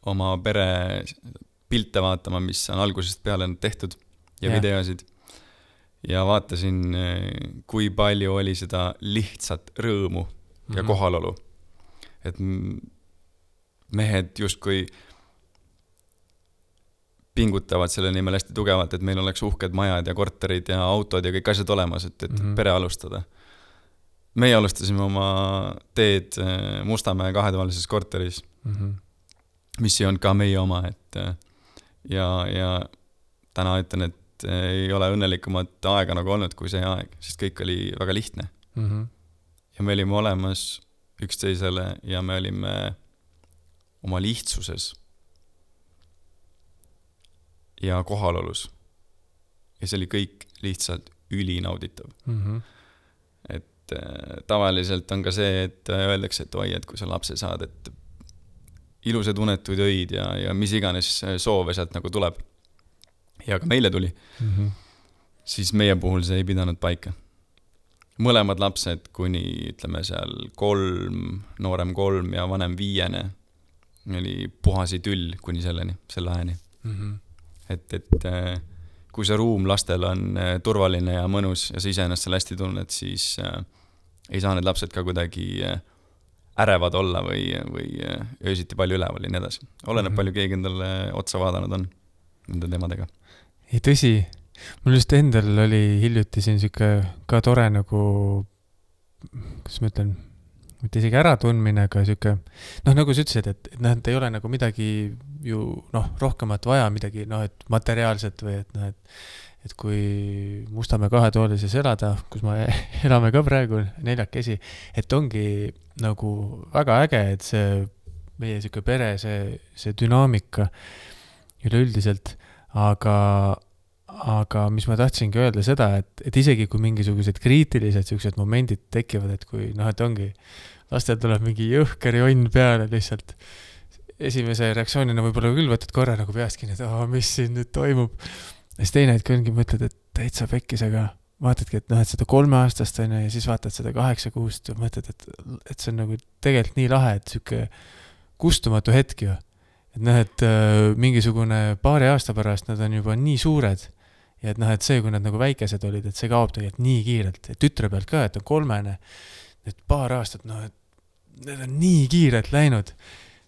oma pere pilte vaatama, mis on algusest peale tehtud ja yeah. videosid. ja vaatasin, kui palju oli seda lihtsat rõõmu ja Mhm. kohalolu. et mehed justkui pingutavad selle nimel hästi tugevalt, et meil oleks uhked majad ja korterid ja autod ja kõik asjad olemas, et, et mm. -hmm. pere alustada. meie alustasime oma teed äh, Mustamäe kahetoalises korteris, Mm -hmm. Mis ei olnud ka meie oma, et äh, ja, ja täna ütlen, et äh, ei ole õnnelikumat aega nagu olnud kui see aeg, sest kõik oli väga lihtne Mm -hmm. ja me olime olemas üksteisele ja me olime oma lihtsuses ja kohalolus ja see oli kõik lihtsalt ülinauditav. Mhm. et äh, tavaliselt on ka see, et äh, öeldakse, et oi, et kui sa lapse saad, et ilusaid unetuid öid ja, ja mis iganes äh, soove sealt nagu tuleb. ja ka meile tuli, Mhm. siis meie puhul see ei pidanud paika. mõlemad lapsed kuni ütleme seal kolm, noorem kolm ja vanem viiene oli puhas idüll kuni selleni, selle ajani. Mhm. et, et äh, kui see ruum lastel on äh, turvaline ja mõnus ja sa ise ennast seal hästi tunned, siis äh, ei saa need lapsed ka kuidagi äh, ärevad olla või, või öösiti palju üleval ja nii edasi. oleneb mm, -hmm. palju keegi endale otsa vaadanud on nende teemadega. ei tõsi, mul just endal oli hiljuti siin sihuke ka tore nagu, kuidas ma ütlen, mitte isegi äratundmine, aga sihuke noh, nagu sa ütlesid, et, et noh, et ei ole nagu midagi ju noh, rohkemat vaja, midagi noh, et materiaalset või et noh, et et kui Mustamäe kahetoalises elada, kus me *laughs* elame ka praegu neljakesi, et ongi nagu väga äge, et see meie sihuke pere, see, see dünaamika üleüldiselt, aga, aga mis ma tahtsingi öelda seda, et, et isegi kui mingisugused kriitilised siuksed momendid tekivad, et kui noh, et ongi, lastel tuleb mingi jõhker jonn peale lihtsalt. esimese reaktsioonina võib-olla küll võtad korra nagu peast kinni, et aa, mis siin nüüd toimub. Ja siis teine hetk ongi, mõtled, et täitsa pekkis, aga vaatadki, et noh, et seda kolmeaastast on ju ja siis vaatad seda kaheksa kuust ja mõtled, et, et see on nagu tegelikult nii lahe, et sihuke kustumatu hetk ju. Et noh, et äh, mingisugune paari aasta pärast nad on juba nii suured ja et noh, et see, kui nad nagu väikesed olid, et see kaob tegelikult nii kiirelt, et tütre pealt ka, et on kolmene, et paar aastat, noh, et need on nii kiirelt läinud,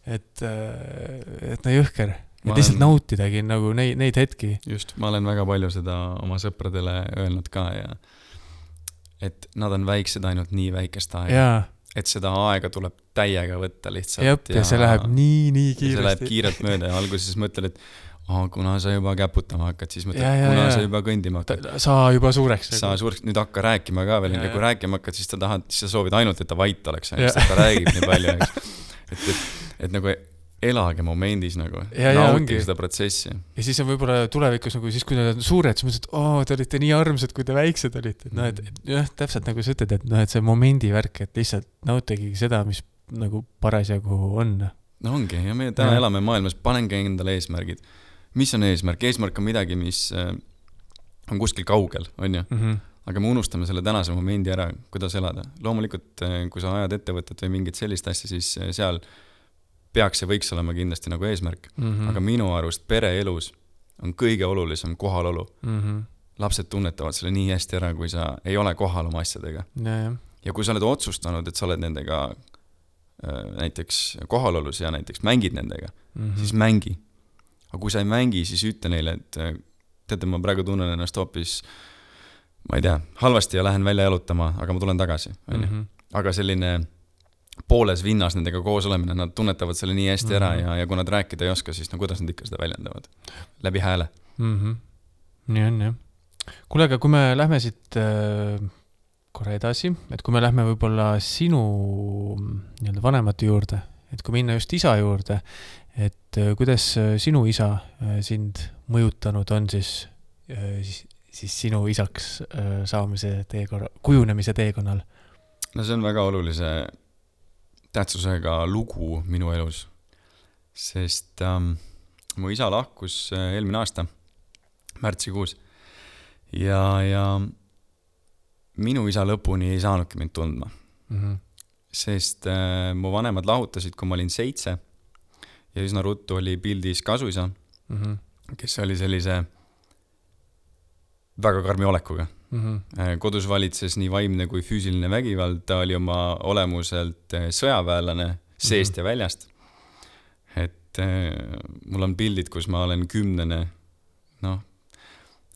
et, et no jõhker, et lihtsalt olen- nautidagi nagu neid, neid hetki. just, ma olen väga palju seda oma sõpradele öelnud ka ja et nad on väiksed ainult nii väikest aega, et seda aega tuleb täiega võtta lihtsalt. jep, ja see läheb nii, nii ja see läheb kiiresti. kiirelt mööda ja alguses mõtled, et aa, kuna sa juba käputama hakkad, siis mõtled kuna ja. sa juba kõndima hakkad. saa juba suureks. sa suureks, nüüd hakka rääkima ka veel kui rääkima hakkad, siis sa tahad, siis sa soovid ainult, et ta vait oleks, sest ta räägib nii palju, eks. et, et, et nagu elage momendis nagu, nautige seda protsessi. ja siis on võib-olla tulevikus nagu siis, kui nad on suured, siis mõtled, et oo, te olite nii armsad, kui te väiksed olite, et noh, et jah, täpselt nagu sa ütled, et noh, et see momendi värk, et lihtsalt nautige seda, mis nagu parasjagu on. no ongi ja me täna Ja. elame maailmas, panengi endale eesmärgid. mis on eesmärk, eesmärk on midagi, mis äh, on kuskil kaugel, on ju, aga me unustame selle tänase momendi ära, kuidas elada. loomulikult, kui sa ajad ettevõtet või mingit sellist asja, siis äh, seal peaks ja võiks olema kindlasti nagu eesmärk, Mhm. aga minu arust pereelus on kõige olulisem kohalolu. Mhm. lapsed tunnetavad selle nii hästi ära, kui sa ei ole kohal oma asjadega. ja kui sa oled otsustanud, et sa oled nendega äh, näiteks kohalolus ja näiteks mängid nendega, Mhm. siis mängi. aga kui sa ei mängi, siis ütle neile, et äh, teate, ma praegu tunnen ennast hoopis, ma ei tea, halvasti ja lähen välja jalutama, aga ma tulen tagasi, on ju. Mhm. aga selline pooles vinnas nendega koos olemine, nad tunnetavad selle nii hästi ära Mhm. ja, ja kui nad rääkida ei oska, siis no kuidas nad ikka seda väljendavad? läbi hääle. Mhm. nii on jah. kuule, aga kui me lähme siit äh, korra edasi, et kui me lähme võib-olla sinu nii-öelda vanemate juurde, et kui minna just isa juurde, et äh, kuidas äh, sinu isa äh, sind mõjutanud on siis, siis, siis sinu isaks äh, saamise teekonna, kujunemise teekonnal no see on väga olulise tähtsusega lugu minu elus, sest ähm, mu isa lahkus äh, eelmine aasta märtsikuus ja, ja minu isa lõpuni ei saanudki mind tundma, mm? -hmm. sest äh, mu vanemad lahutasid, kui ma olin seitse ja üsna ruttu oli pildis kasuisa, Mm -hmm. kes oli sellise väga karmi olekuga. Mm -hmm. kodus valitses nii vaimne kui füüsiline vägivald, ta oli oma olemuselt eh, sõjaväelane seest ja väljast. et eh, mul on pildid, kus ma olen kümnene, noh,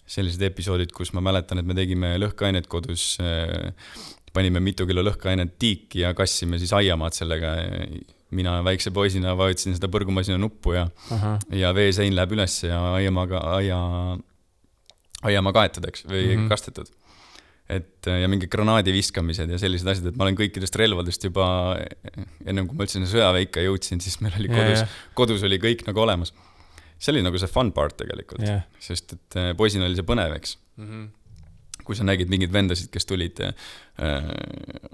sellised episoodid, kus ma mäletan, et me tegime lõhkeainet kodus, panime mitu kilo lõhkeainet tiiki ja kassime siis aiamaad sellega. mina väikse poisina vajutasin seda põrgumasina nuppu ja ja veesein läheb üles ja aiamaaga, aia, aiamaa kaetud, eks, või mm. -hmm. kastetud. et ja mingid granaadi viskamised ja sellised asjad, et ma olen kõikidest relvadest juba ennem kui ma üldse sinna sõjaväe ikka jõudsin, siis meil oli kodus ja., kodus oli kõik nagu olemas. see oli nagu see fun part tegelikult jah. sest et äh, poisina oli see põnev, eks. kui sa nägid mingeid vendasid, kes tulid äh,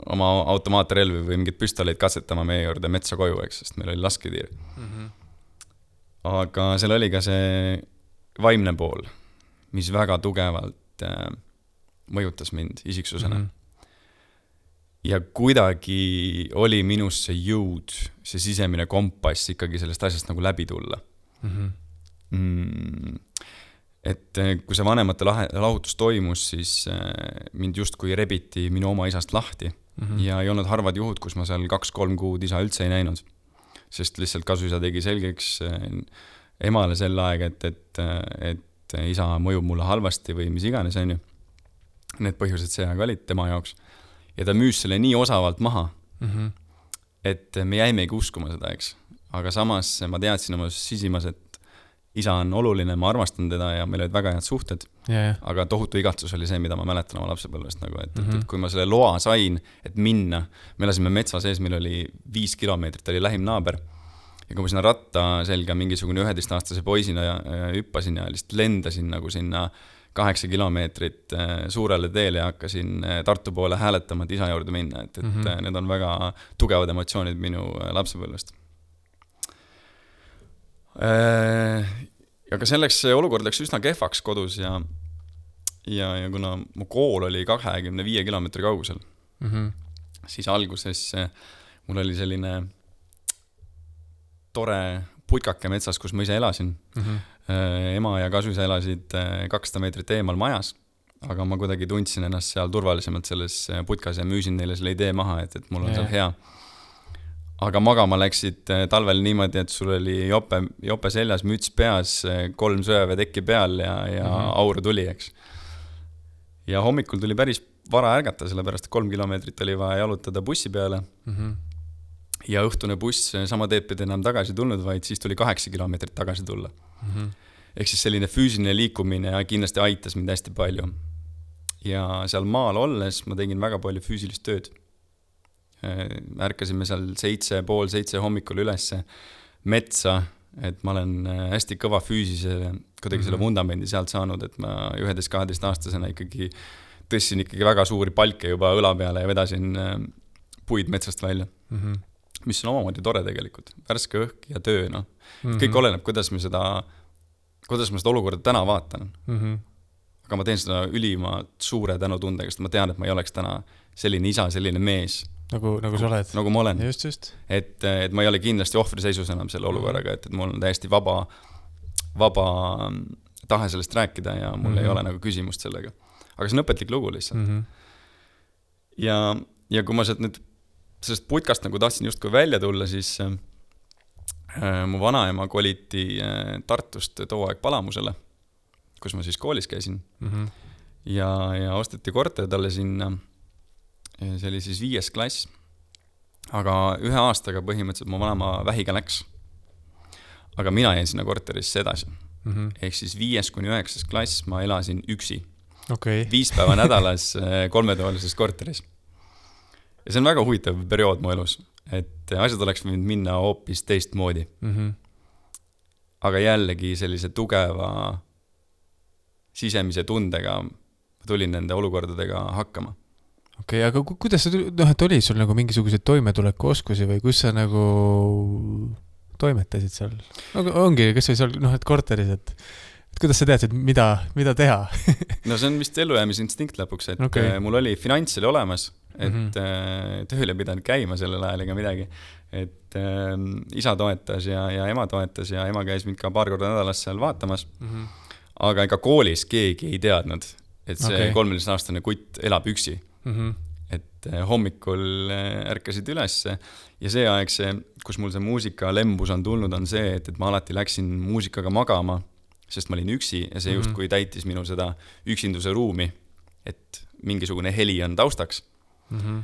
oma automaatrelvi või mingeid püstoleid katsetama meie juurde metsa koju, eks, sest meil oli lasketiir. aga seal oli ka see vaimne pool, mis väga tugevalt äh, mõjutas mind isiksusena mm. -hmm. ja kuidagi oli minus see jõud, see sisemine kompass ikkagi sellest asjast nagu läbi tulla mm,. et eh, kui see vanemate lahe, lahutus toimus, siis äh, mind justkui rebiti minu oma isast lahti mm -hmm. ja ei olnud harvad juhud, kus ma seal kaks-kolm kuud isa üldse ei näinud. sest lihtsalt kasuisa tegi selgeks äh, emale sel aeg, et, et, et isa mõjub mulle halvasti või mis iganes, onju. Need põhjused see aeg olid tema jaoks. ja ta müüs selle nii osavalt maha, et me jäimegi uskuma seda, eks. aga samas ma teadsin oma sisimas, et isa on oluline, ma armastan teda ja meil olid väga head suhted, ja, aga tohutu igatsus oli see, mida ma mäletan oma lapsepõlvest nagu, et mm, -hmm. Mhm. et kui ma selle loa sain, et minna, me elasime metsa sees, meil oli viis kilomeetrit, oli lähim naaber. Ja kui ma sinna ratta selga mingisugune üheteistaastase poisina hüppasin ja lihtsalt lendasin nagu sinna kaheksa kilomeetrit äh, suurele teele ja hakkasin äh, Tartu poole hääletama, et isa juurde minna, et, et mm. -hmm. need on väga tugevad emotsioonid minu lapsepõlvest. aga selleks see olukord läks üsna kehvaks kodus ja, ja, ja kuna mu kool oli kahekümne viie kilomeetri kaugusel, siis alguses mul oli selline tore putkake metsas, kus ma ise elasin. ema ja kasuisa elasid äh, kakssada meetrit eemal majas, aga ma kuidagi tundsin ennast seal turvalisemalt selles äh, putkas ja müüsin neile selle idee maha, et, et mul on seal hea. aga magama läksid talvel niimoodi, et sul oli jope, jope seljas, müts peas, kolm sõjaväetekki peal ja, ja mm -hmm. aur tuli, eks. ja hommikul tuli päris vara ärgata, sellepärast et kolm kilomeetrit oli vaja jalutada bussi peale ja õhtune buss sama teed pidi enam tagasi tulnud, vaid siis tuli kaheksa kilomeetrit tagasi tulla mm. -hmm. ehk siis selline füüsiline liikumine kindlasti aitas mind hästi palju. ja seal maal olles ma tegin väga palju füüsilist tööd. ärkasime seal seitse, pool seitse hommikul ülesse metsa, et ma olen äh, hästi kõva füüsise, kuidagi selle vundamendi sealt saanud, et ma üheteist-kaheteistaastasena ikkagi tõstsin ikkagi väga suuri palke juba õla peale ja vedasin äh, puid metsast välja mis on omamoodi tore tegelikult, värske õhk ja töö, noh. kõik oleneb, kuidas me seda, kuidas ma seda olukorda täna vaatan. aga ma teen seda ülimalt suure tänutundega, sest ma tean, et ma ei oleks täna selline isa, selline mees, nagu, nagu sa oled. nagu ma olen. just, just. et, et ma ei ole kindlasti ohvriseisus enam selle olukorraga, et, et mul on täiesti vaba, vaba mm, tahe sellest rääkida ja mul mm -hmm. ei ole nagu küsimust sellega. aga see on õpetlik lugu lihtsalt mm. -hmm. ja, ja kui ma sealt nüüd sellest putkast nagu tahtsin justkui välja tulla, siis äh, mu vanaema koliti äh, Tartust too aeg Palamusele, kus ma siis koolis käisin mm. -hmm. ja, ja osteti korter talle sinna. see oli siis viies klass. aga ühe aastaga põhimõtteliselt mu vanaema vähiga läks. aga mina jäin sinna korterisse edasi, mm -hmm. ehk siis viies kuni üheksas klass ma elasin üksi, okay.. viis päeva nädalas äh, kolmetoalises korteris. Ja see on väga huvitav periood mu elus, et asjad oleks võinud minna hoopis teistmoodi, Mm -hmm. aga jällegi sellise tugeva sisemise tundega ma tulin nende olukordadega hakkama okei okay,, aga ku- kuidas sa, noh, et oli sul nagu mingisuguseid toimetulekuoskusi või kus sa nagu toimetasid seal? no ongi, kas või seal, noh, et korteris, et, et kuidas sa teadsid, mida, mida teha? *laughs* no see on vist ellujäämisinstinkt lõpuks, et okay. mul oli finants oli olemas, et mm. -hmm. tööl ei pidanud käima sellel ajal ega midagi. et äh, isa toetas ja, ja ema toetas ja ema käis mind ka paar korda nädalas seal vaatamas. aga ega koolis keegi ei teadnud, et see Okei. kolmeteistaastane kutt elab üksi. Mhm. et äh, hommikul äh, ärkasid ülesse ja see aeg, see, kus mul see muusikalembus on tulnud, on see, et, et ma alati läksin muusikaga magama, sest ma olin üksi ja see Mhm. justkui täitis minu seda üksinduse ruumi, et mingisugune heli on taustaks, Mhm.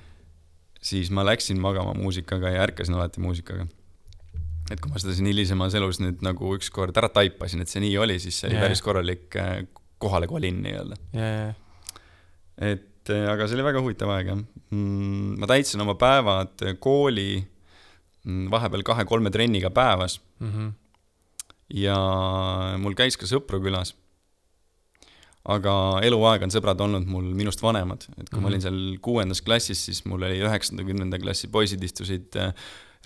siis ma läksin magama muusikaga ja ärkasin alati muusikaga. et kui ma seda siin hilisemas elus nüüd nagu ükskord ära taipasin, et see nii oli, siis see oli Jaa. päris korralik äh, kohalekolin nii-öelda. ja, et äh, aga see oli väga huvitav aeg jah mm,. ma täitsin oma päevad kooli mm, vahepeal kahe-kolme trenniga päevas Mhm. ja mul käis ka sõpru külas. Aga eluaeg on sõbrad olnud mul minust vanemad, et kui mm -hmm. ma olin seal kuuendas klassis, siis mul oli üheksanda, kümnenda klassi poisid istusid äh,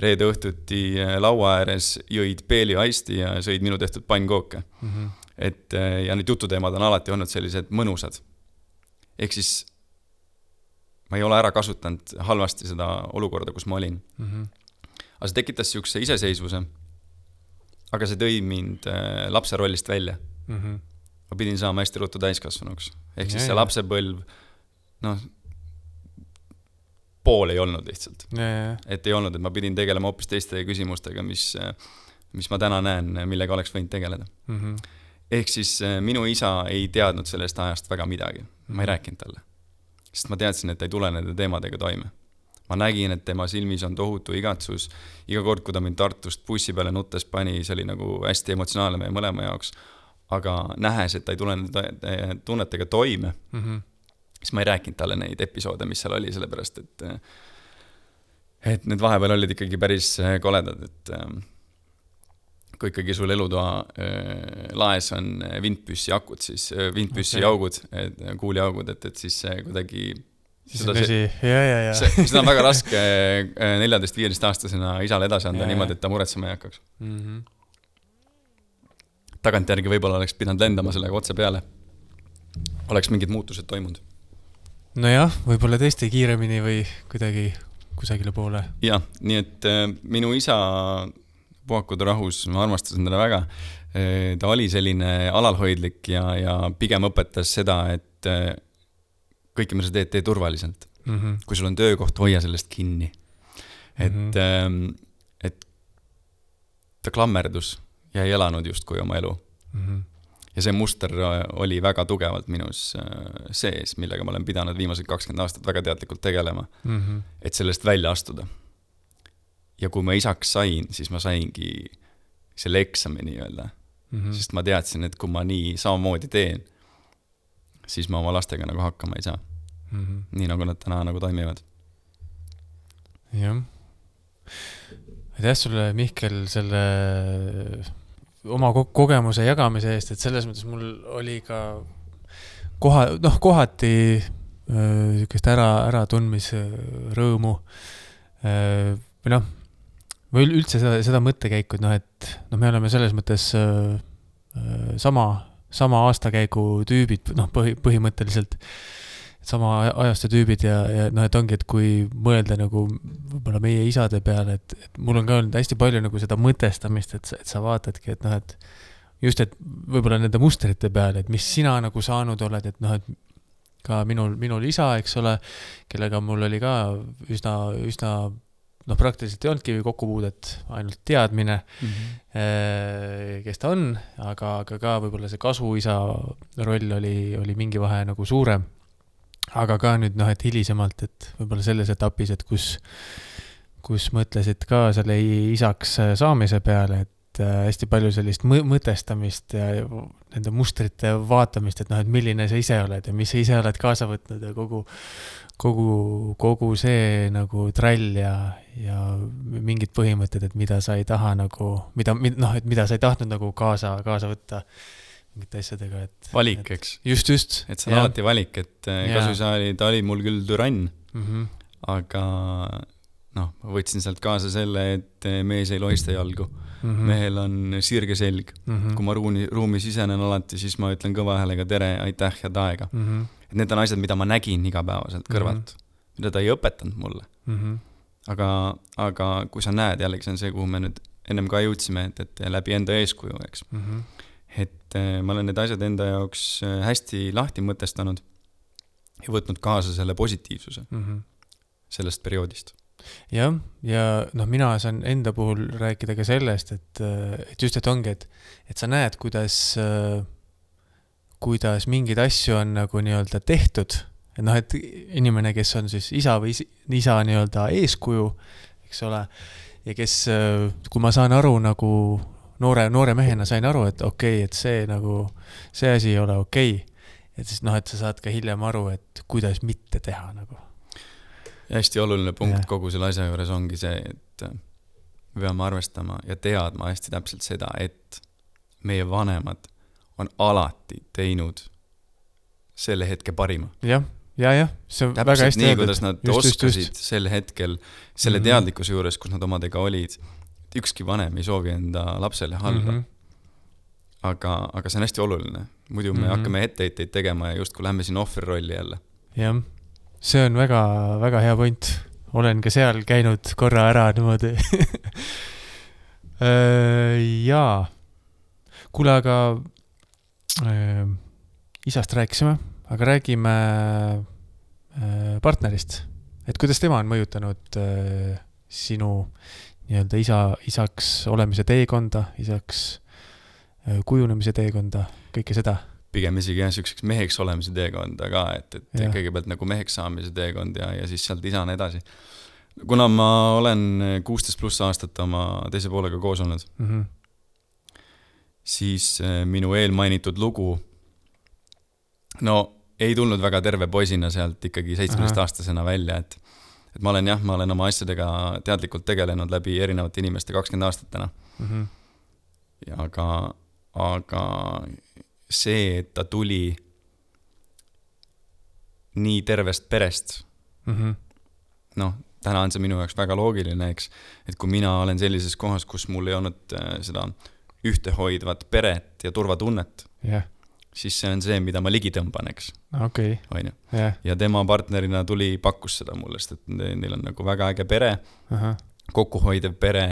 reede õhtuti äh, laua ääres, jõid peeli aisti ja sõid minu tehtud pannkooke mm. -hmm. et äh, ja need jututeemad on alati olnud sellised mõnusad. ehk siis ma ei ole ära kasutanud halvasti seda olukorda, kus ma olin mm. -hmm. aga see tekitas niisuguse iseseisvuse. aga see tõi mind lapse rollist välja mm. -hmm. Ma pidin saama hästi ruttu täiskasvanuks, ehk siis ja, see lapsepõlv, noh, pool ei olnud lihtsalt. et ei olnud, et ma pidin tegelema hoopis teiste küsimustega, mis, mis ma täna näen, millega oleks võinud tegeleda mm. -hmm. ehk siis äh, minu isa ei teadnud sellest ajast väga midagi, ma ei mhm. rääkinud talle sest ma teadsin, et ta ei tule nende teemadega toime. ma nägin, et tema silmis on tohutu igatsus, iga kord, kui ta mind Tartust bussi peale nuttes pani, see oli nagu hästi emotsionaalne meie mõlema jaoks, aga nähes, et ta ei tule nende tunnetega toime mm, -hmm. siis ma ei rääkinud talle neid episoode, mis seal oli, sellepärast et et need vahepeal olid ikkagi päris koledad, et kui ikkagi sul elutoa laes on vintpüssi akud, siis vintpüssi okay. augud, kuuliaugud, et, et siis kuidagi siis on vesi, ja, ja, ja. seda on väga raske neljateist-viieteistaastasena isale edasi anda ja, niimoodi, et ta muretsema ei hakkaks mm. -hmm. Tagantjärgi võib-olla oleks pidanud lendama sellega otse peale. oleks mingid muutused toimunud. nojah, võib-olla tõesti kiiremini või kuidagi kusagile poole. jah, nii et äh, minu isa puhakud rahus, ma armastasin teda väga. ta oli selline alalhoidlik ja, ja pigem õpetas seda, et kõike, mida sa teed, tee turvaliselt mm. -hmm. kui sul on töökoht, hoia sellest kinni. et mm, -hmm. et ta klammerdus ja ei elanud justkui oma elu mm. -hmm. ja see muster oli väga tugevalt minus sees, millega ma olen pidanud viimased kakskümmend aastat väga teadlikult tegelema mm, -hmm. et sellest välja astuda ja kui ma isaks sain, siis ma saingi selle eksami nii-öelda mm. -hmm. sest ma teadsin, et kui ma nii samamoodi teen, siis ma oma lastega nagu hakkama ei saa mm. -hmm. nii nagu nad täna nagu toimivad. jah. aitäh sulle, Mihkel, selle oma ko kogemuse jagamise eest, et selles mõttes mul oli ka koha, noh, kohati niisugust ära, äratundmisrõõmu või noh või üldse seda, seda mõttekäiku, et noh, et noh, me oleme selles mõttes äh, äh, sama, sama aastakäigu tüübid, noh, põhi, põhimõtteliselt sama ajastu tüübid ja, ja noh, et ongi, et kui mõelda nagu võib-olla meie isade peale, et, et mul on ka olnud hästi palju nagu seda mõtestamist, et sa, et sa vaatadki, et noh, et just, et võib-olla nende mustrite peale, et mis sina nagu saanud oled, et noh, et ka minul, minul isa, eks ole, kellega mul oli ka üsna, üsna noh, praktiliselt ei olnudki kokkupuudet, ainult teadmine mm, -hmm. kes ta on, aga, aga ka võib-olla see kasuisa roll oli, oli mingi vahe nagu suurem. Aga ka nüüd noh, et hilisemalt, et võib-olla selles etapis, et kus, kus mõtlesid ka selle isaks saamise peale, et äh, hästi palju sellist mõtestamist ja nende mustrite vaatamist, et noh, et milline sa ise oled ja mis sa ise oled kaasa võtnud ja kogu kogu, kogu see nagu trall ja, ja mingid põhimõtted, et mida sa ei taha nagu, mida, noh, et mida sa ei tahtnud nagu kaasa, kaasa võtta mingite asjadega, et. valik, eks. just, just. et see on ja. alati valik, et kasuisa oli, ta oli mul küll türann mm, -hmm. aga noh, ma võtsin sealt kaasa selle, et eh, mees ei lohista jalgu mm. -hmm. mehel on sirge selg mm. -hmm. kui ma ruumi, ruumi sisenen alati, siis ma ütlen kõva häälega tere, aitäh, head aega mm. -hmm et need on asjad, mida ma nägin igapäevaselt kõrvalt mm, -hmm. mida ta ei õpetanud mulle mm. -hmm. aga, aga kui sa näed, jällegi see on see, kuhu me nüüd ennem ka jõudsime, et, et läbi enda eeskuju, eks mm. -hmm. Et äh, ma olen need asjad enda jaoks äh, hästi lahti mõtestanud ja võtnud kaasa selle positiivsuse mm -hmm. sellest perioodist jah, ja noh, mina saan enda puhul rääkida ka sellest, et, äh, et just, et ongi, et, et sa näed, kuidas kuidas mingeid asju on nagu nii-öelda tehtud, et noh, et inimene, kes on siis isa või isa nii-öelda eeskuju, eks ole, ja kes, kui ma saan aru nagu noore, noore mehena sain aru, et okei okay,, et see nagu, see asi ei ole okei okay.. et siis noh, et sa saad ka hiljem aru, et kuidas mitte teha nagu. hästi oluline punkt ja. kogu selle asja juures ongi see, et me peame arvestama ja teadma hästi täpselt seda, et meie vanemad on alati teinud selle hetke parima jah, ja, jah, see on väga täpselt hästi nii, kuidas nad just, oskasid just. sel hetkel selle mm -hmm. teadlikkuse juures, kus nad omadega olid, ükski vanem ei soovi enda lapsele halba mm. -hmm. aga, aga see on hästi oluline. muidu me mm. -hmm. hakkame etteheiteid tegema ja justkui lähme siin ohvri jälle. jah, see on väga, väga hea point. olen ka seal käinud korra ära niimoodi. *laughs* jaa, kuule, aga äh, isast rääkisime, aga räägime äh, partnerist. et kuidas tema on mõjutanud äh, sinu nii-öelda isa, isaks olemise teekonda, isaks äh, kujunemise teekonda, kõike seda pigem isegi jah, siukseks meheks olemise teekonda ka, et, et ja. kõigepealt nagu meheks saamise teekond ja, ja siis sealt isana edasi. kuna ma olen kuusteist pluss aastat oma teise poolega koos olnud, mm. -hmm. siis äh, minu eelmainitud lugu, no ei tulnud väga terve poisina sealt ikkagi seitsmeteistaastasena välja, et et ma olen jah, ma olen oma asjadega teadlikult tegelenud läbi erinevate inimeste kakskümmend aastat täna. Mm -hmm. ja aga, aga see, et ta tuli nii tervest perest, Mm -hmm. noh, täna on see minu jaoks väga loogiline, eks, et kui mina olen sellises kohas, kus mul ei olnud äh, seda ühtehoidvat peret ja turvatunnet, jah, siis see on see, mida ma ligi tõmban, eks, okei, on ju. ja tema partnerina tuli, pakkus seda mulle, sest et ne- neil on nagu väga äge pere, ahah, kokkuhoidev pere,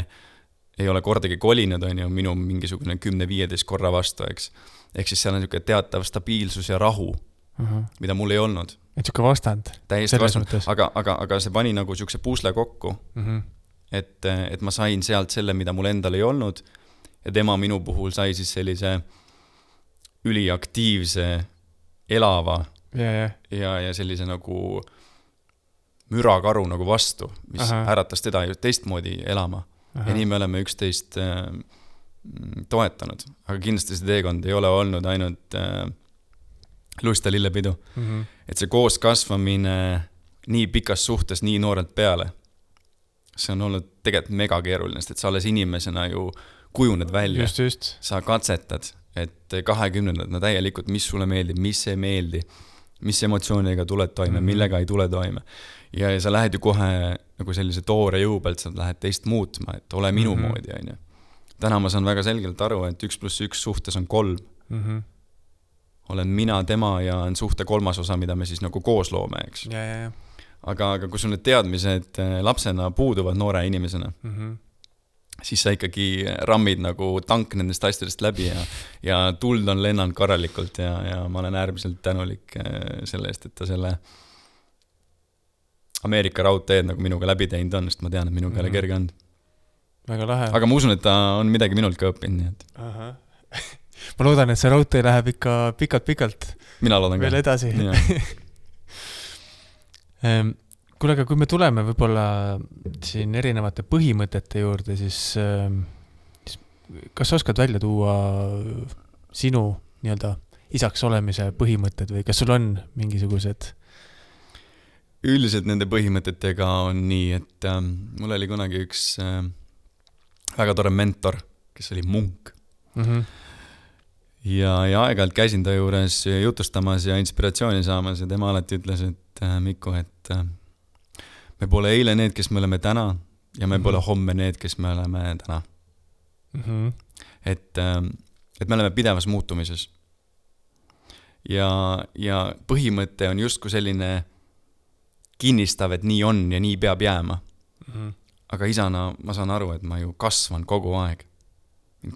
ei ole kordagi kolinud, on ju, minu mingisugune kümne-viieteist korra vastu, eks. ehk siis seal on niisugune teatav stabiilsus ja rahu, ahah, mida mul ei olnud. et sihuke vastand täiesti mõttes aga, aga, aga see pani nagu niisuguse pusle kokku, mm. -hmm. et, et ma sain sealt selle, mida mul endal ei olnud ja tema minu puhul sai siis sellise üliaktiivse, elava ja, ja, ja, ja sellise nagu mürakaru nagu vastu, mis. Aha. äratas teda ju teistmoodi elama. ja nii me oleme üksteist äh, mm, toetanud, aga kindlasti see teekond ei ole olnud ainult äh, lust ja lillepidu. mm. -hmm. et see kooskasvamine nii pikas suhtes nii noorelt peale, see on olnud tegelikult megakeeruline, sest et sa alles inimesena ju kujuned välja, sa katsetad, et kahekümnendad, no täielikult, mis sulle meeldib, mis ei meeldi, mis emotsioonidega tuled toime mm. -hmm. millega ei tule toime. ja, ja sa lähed ju kohe nagu sellise toore jõu pealt, sa lähed teist muutma, et ole minu mm. -hmm. moodi, on ju. täna ma saan väga selgelt aru, et üks pluss üks suhtes on kolm, mm. -hmm. olen mina, tema ja on suhte kolmas osa, mida me siis nagu koos loome, eks. aga, aga kui sul need teadmised äh, lapsena puuduvad noore inimesena, mm. -hmm. Siis sa ikkagi rammid nagu tank nendest asjadest läbi ja, ja tuld on lennanud korralikult ja, ja ma olen äärmiselt tänulik äh, selle eest, et ta selle Ameerika raudteed nagu minuga läbi teinud on, sest ma tean, et minuga ei ole Mhm. kerge olnud. väga lahe. aga ma usun, et ta on midagi minult ka õppinud, nii et ahah, *laughs* ma loodan, et see raudtee läheb ikka pikalt-pikalt mina loodan veel ka. edasi. *laughs* kuule, aga kui me tuleme võib-olla siin erinevate põhimõtete juurde, siis, siis kas sa oskad välja tuua sinu nii-öelda isaks olemise põhimõtted või kas sul on mingisugused? üldiselt nende põhimõtetega on nii, et äh, mul oli kunagi üks äh, väga tore mentor, kes oli munk Mm -hmm. ja, ja aeg-ajalt käisin ta juures jutustamas ja inspiratsiooni saamas ja tema alati ütles, et äh, Miku, et äh, me pole eile need, kes me oleme täna ja me Mhm. pole homme need, kes me oleme täna. Mm -hmm. et äh,, et me oleme pidevas muutumises. ja, ja põhimõte on justkui selline kinnistav, et nii on ja nii peab jääma. Mm -hmm. aga isana ma saan aru, et ma ju kasvan kogu aeg.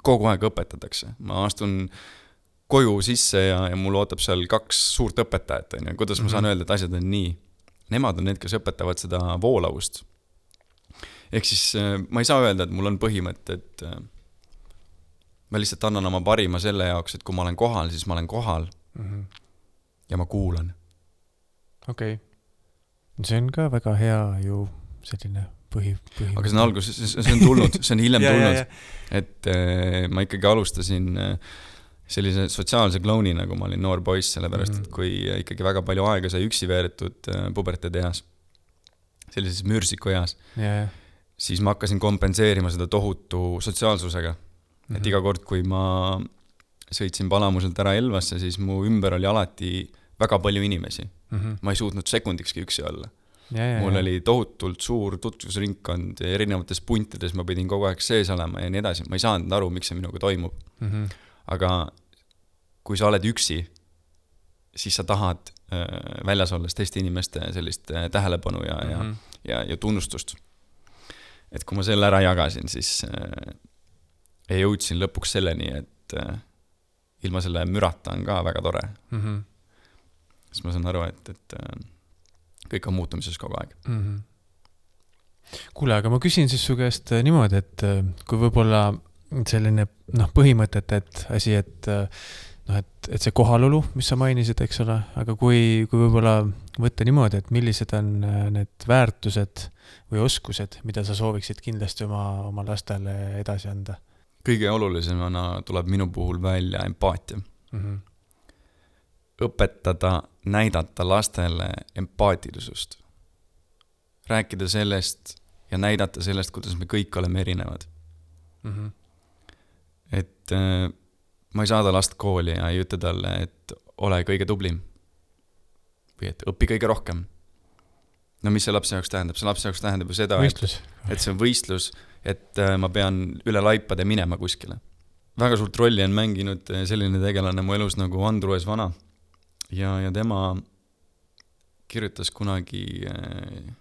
kogu aeg õpetatakse, ma astun koju sisse ja, ja mul ootab seal kaks suurt õpetajat, on ju, kuidas ma saan Mhm. öelda, et asjad on nii. Nemad on need, kes õpetavad seda voolavust. ehk siis äh, ma ei saa öelda, et mul on põhimõte, et äh, ma lihtsalt annan oma parima selle jaoks, et kui ma olen kohal, siis ma olen kohal Mm -hmm. ja ma kuulan. okei okay., see on ka väga hea ju selline põhi, põhi. aga see on alguses, see on tulnud, see on hiljem *laughs* Ja, tulnud et äh, ma ikkagi alustasin äh, sellise sotsiaalse klounina, kui ma olin noor poiss, sellepärast Mhm. et kui ikkagi väga palju aega sai üksi veedetud äh, puberteedeas, sellises mürsikueas, ja, ja. siis ma hakkasin kompenseerima seda tohutu sotsiaalsusega. et iga kord, kui ma sõitsin Palamuselt ära Elvasse, siis mu ümber oli alati väga palju inimesi. Mhm. ma ei suutnud sekundikski üksi olla. ja, ja, mul ja, oli tohutult suur tutvusringkond ja erinevates puntides ma pidin kogu aeg sees olema ja nii edasi, ma ei saanud aru, miks see minuga toimub. Mhm. Aga kui sa oled üksi, siis sa tahad äh, väljas olles teiste inimeste sellist äh, tähelepanu ja, ja Mhm. ja, ja tunnustust. et kui ma selle ära jagasin, siis äh, jõudsin lõpuks selleni, et äh, ilma selle mürata on ka väga tore, Mhm. siis ma saan aru, et, et äh, kõik on muutumises kogu aeg. Mhm. kuule, aga ma küsin siis su käest äh, niimoodi, et kui võib-olla selline noh, põhimõtete, et asi, et noh, et, et see kohalolu, mis sa mainisid, eks ole, aga kui, kui võib-olla võtta niimoodi, et millised on äh, need väärtused või oskused, mida sa sooviksid kindlasti oma, oma lastele edasi anda kõige olulisemana tuleb minu puhul välja empaatia. mm? -hmm. õpetada, näidata lastele empaatilisust. rääkida sellest ja näidata sellest, kuidas me kõik oleme erinevad. Mm -hmm. Et äh, ma ei saada last kooli ja ei ütle talle, et ole kõige tublim. või et õpi kõige rohkem. no mis see lapse jaoks tähendab, see lapse jaoks tähendab ju seda, et et see on võistlus, et äh, ma pean üle laipade minema kuskile. väga suurt rolli on mänginud äh, selline tegelane mu elus nagu Andrus Vana ja, ja tema kirjutas kunagi äh,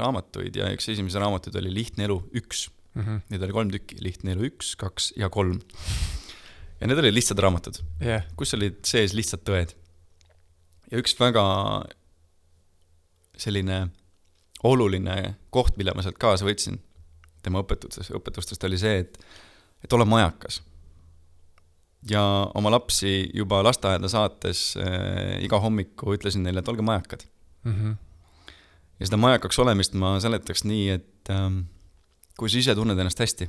raamatuid ja üks esimesi raamatuid oli Lihtne elu üks. Mhm. Neid oli kolm tükki, Lihtne elu üks, kaks ja kolm. ja need olid lihtsad raamatud, jah, kus olid sees lihtsad tõed. ja üks väga selline oluline koht, mille ma sealt kaasa võtsin tema õpetustes, õpetustest oli see, et, et ole majakas. ja oma lapsi juba lasteaeda saates äh, iga hommiku ütlesin neile, et olge majakad. Mhm. ja seda majakaks olemist ma seletaks nii, et ähm, kui sa ise tunned ennast hästi,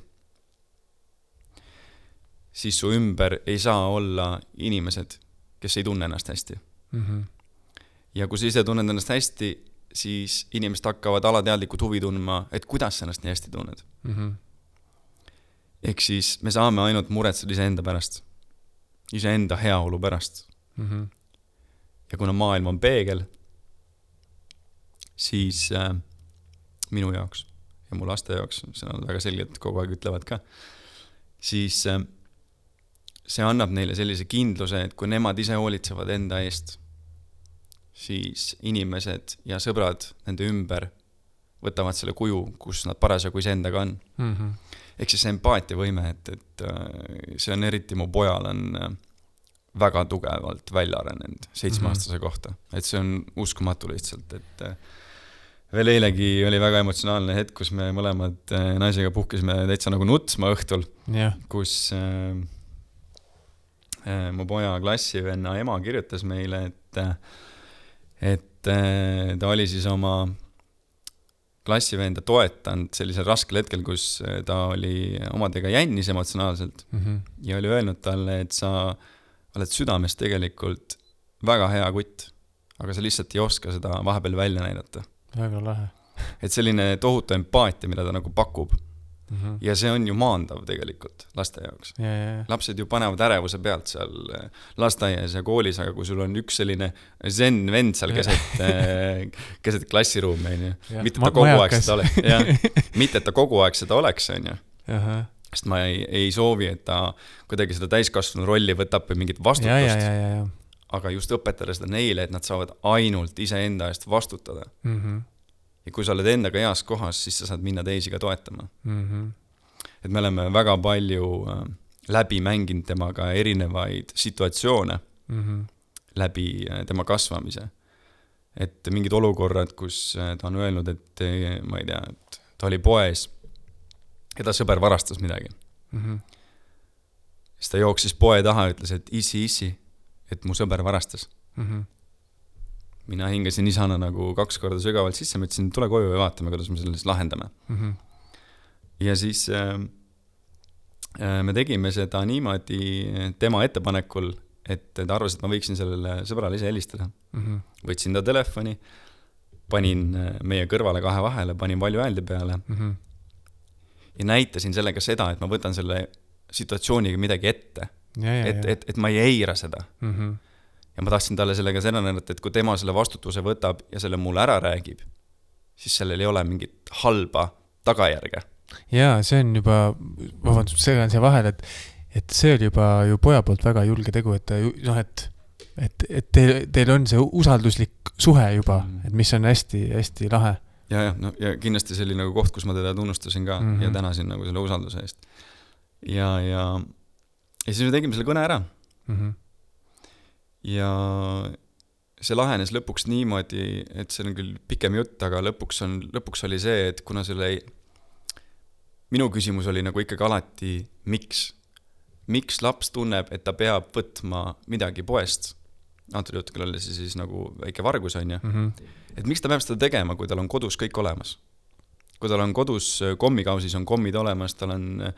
siis su ümber ei saa olla inimesed, kes ei tunne ennast hästi. Mhm. ja kui sa ise tunned ennast hästi, siis inimesed hakkavad alateadlikult huvi tundma, et kuidas sa ennast nii hästi tunned. Mhm. ehk siis me saame ainult muretseda iseenda pärast, iseenda heaolu pärast. Mhm. ja kuna maailm on peegel, siis äh, minu jaoks ja mu laste jaoks, seda nad väga selgelt kogu aeg ütlevad ka, siis äh, see annab neile sellise kindluse, et kui nemad ise hoolitsevad enda eest, siis inimesed ja sõbrad nende ümber võtavad selle kuju, kus nad parasjagu iseendaga on. Mhm. ehk siis see empaatiavõime, et, et äh, see on eriti mu pojal on äh, väga tugevalt välja arenenud seitsmeaastase kohta, et see on uskumatu lihtsalt, et veel eilegi oli väga emotsionaalne hetk, kus me mõlemad äh, naisega puhkesime täitsa nagu nutsma õhtul, jah, kus äh, äh, mu poja klassivenna ema kirjutas meile, et äh, et äh, ta oli siis oma klassivenda toetanud sellisel raskel hetkel, kus ta oli omadega jännis emotsionaalselt Mhm. ja oli öelnud talle, et sa oled südames tegelikult väga hea kutt, aga sa lihtsalt ei oska seda vahepeal välja näidata. Väga lahe. Et selline tohutu empaatia, mida ta nagu pakub. Mhm. ja see on ju maandav tegelikult laste jaoks. ja, ja, ja, lapsed ju panevad ärevuse pealt seal äh, lasteaias ja koolis, aga kui sul on üks selline zen-vend seal keset, keset klassiruumi, onju, mitte ta kogu aeg seda oleks, jah, mitte et ta kogu aeg seda oleks, onju sest ma ei, ei soovi, et ta kuidagi seda täiskasvanu rolli võtab või mingit vastutust, aga just õpetada seda neile, et nad saavad ainult iseenda eest vastutada. Mhm. ja kui sa oled endaga heas kohas, siis sa saad minna teisi ka toetama. Mhm. et me oleme väga palju äh, läbi mänginud temaga erinevaid situatsioone Mhm. läbi äh, tema kasvamise. et mingid olukorrad, kus äh, ta on öelnud, et ma ei tea, et ta oli poes ja ta sõber varastas midagi. Mhm. siis ta jooksis poe taha ütles, et issi, issi, et mu sõber varastas. mina hingasin isana nagu kaks korda sügavalt sisse, ma ütlesin, tule koju ja vaatame, kuidas me selle siis lahendame. Mhm. ja siis äh, äh, me tegime seda niimoodi tema ettepanekul, et ta arvas, et ma võiksin sellele sõbrale ise helistada. Mhm. võtsin ta telefoni, panin äh, meie kõrvale kahe vahele, panin valjuhäälde peale ja näitasin sellega seda, et ma võtan selle situatsiooniga midagi ette, et, ja. et, et ma ei eira seda Mhm. ja ma tahtsin talle sellega seda näidata, et kui tema selle vastutuse võtab ja selle mulle ära räägib, siis sellel ei ole mingit halba tagajärge. ja see on juba, vabandust, segan siia vahele, et, et see oli juba ju poja poolt väga julge tegu, et ta ju noh, et, et, et teil, teil on see usalduslik suhe juba Mm., et mis on hästi-hästi lahe ja, jah, no ja kindlasti see oli nagu koht, kus ma teda tunnustasin ka mm Mhm. -hmm. ja tänasin nagu selle usalduse eest. ja, ja, ja siis me tegime selle kõne ära mm. -hmm. ja see lahenes lõpuks niimoodi, et see on küll pikem jutt, aga lõpuks on, lõpuks oli see, et kuna selle ei... minu küsimus oli nagu ikkagi alati, miks? miks laps tunneb, et ta peab võtma midagi poest, antud jutul oli see siis nagu väike vargus, on ju, Mm -hmm. et miks ta peab seda tegema, kui tal on kodus kõik olemas? kui tal on kodus äh, kommikausis on kommid olemas, tal on äh,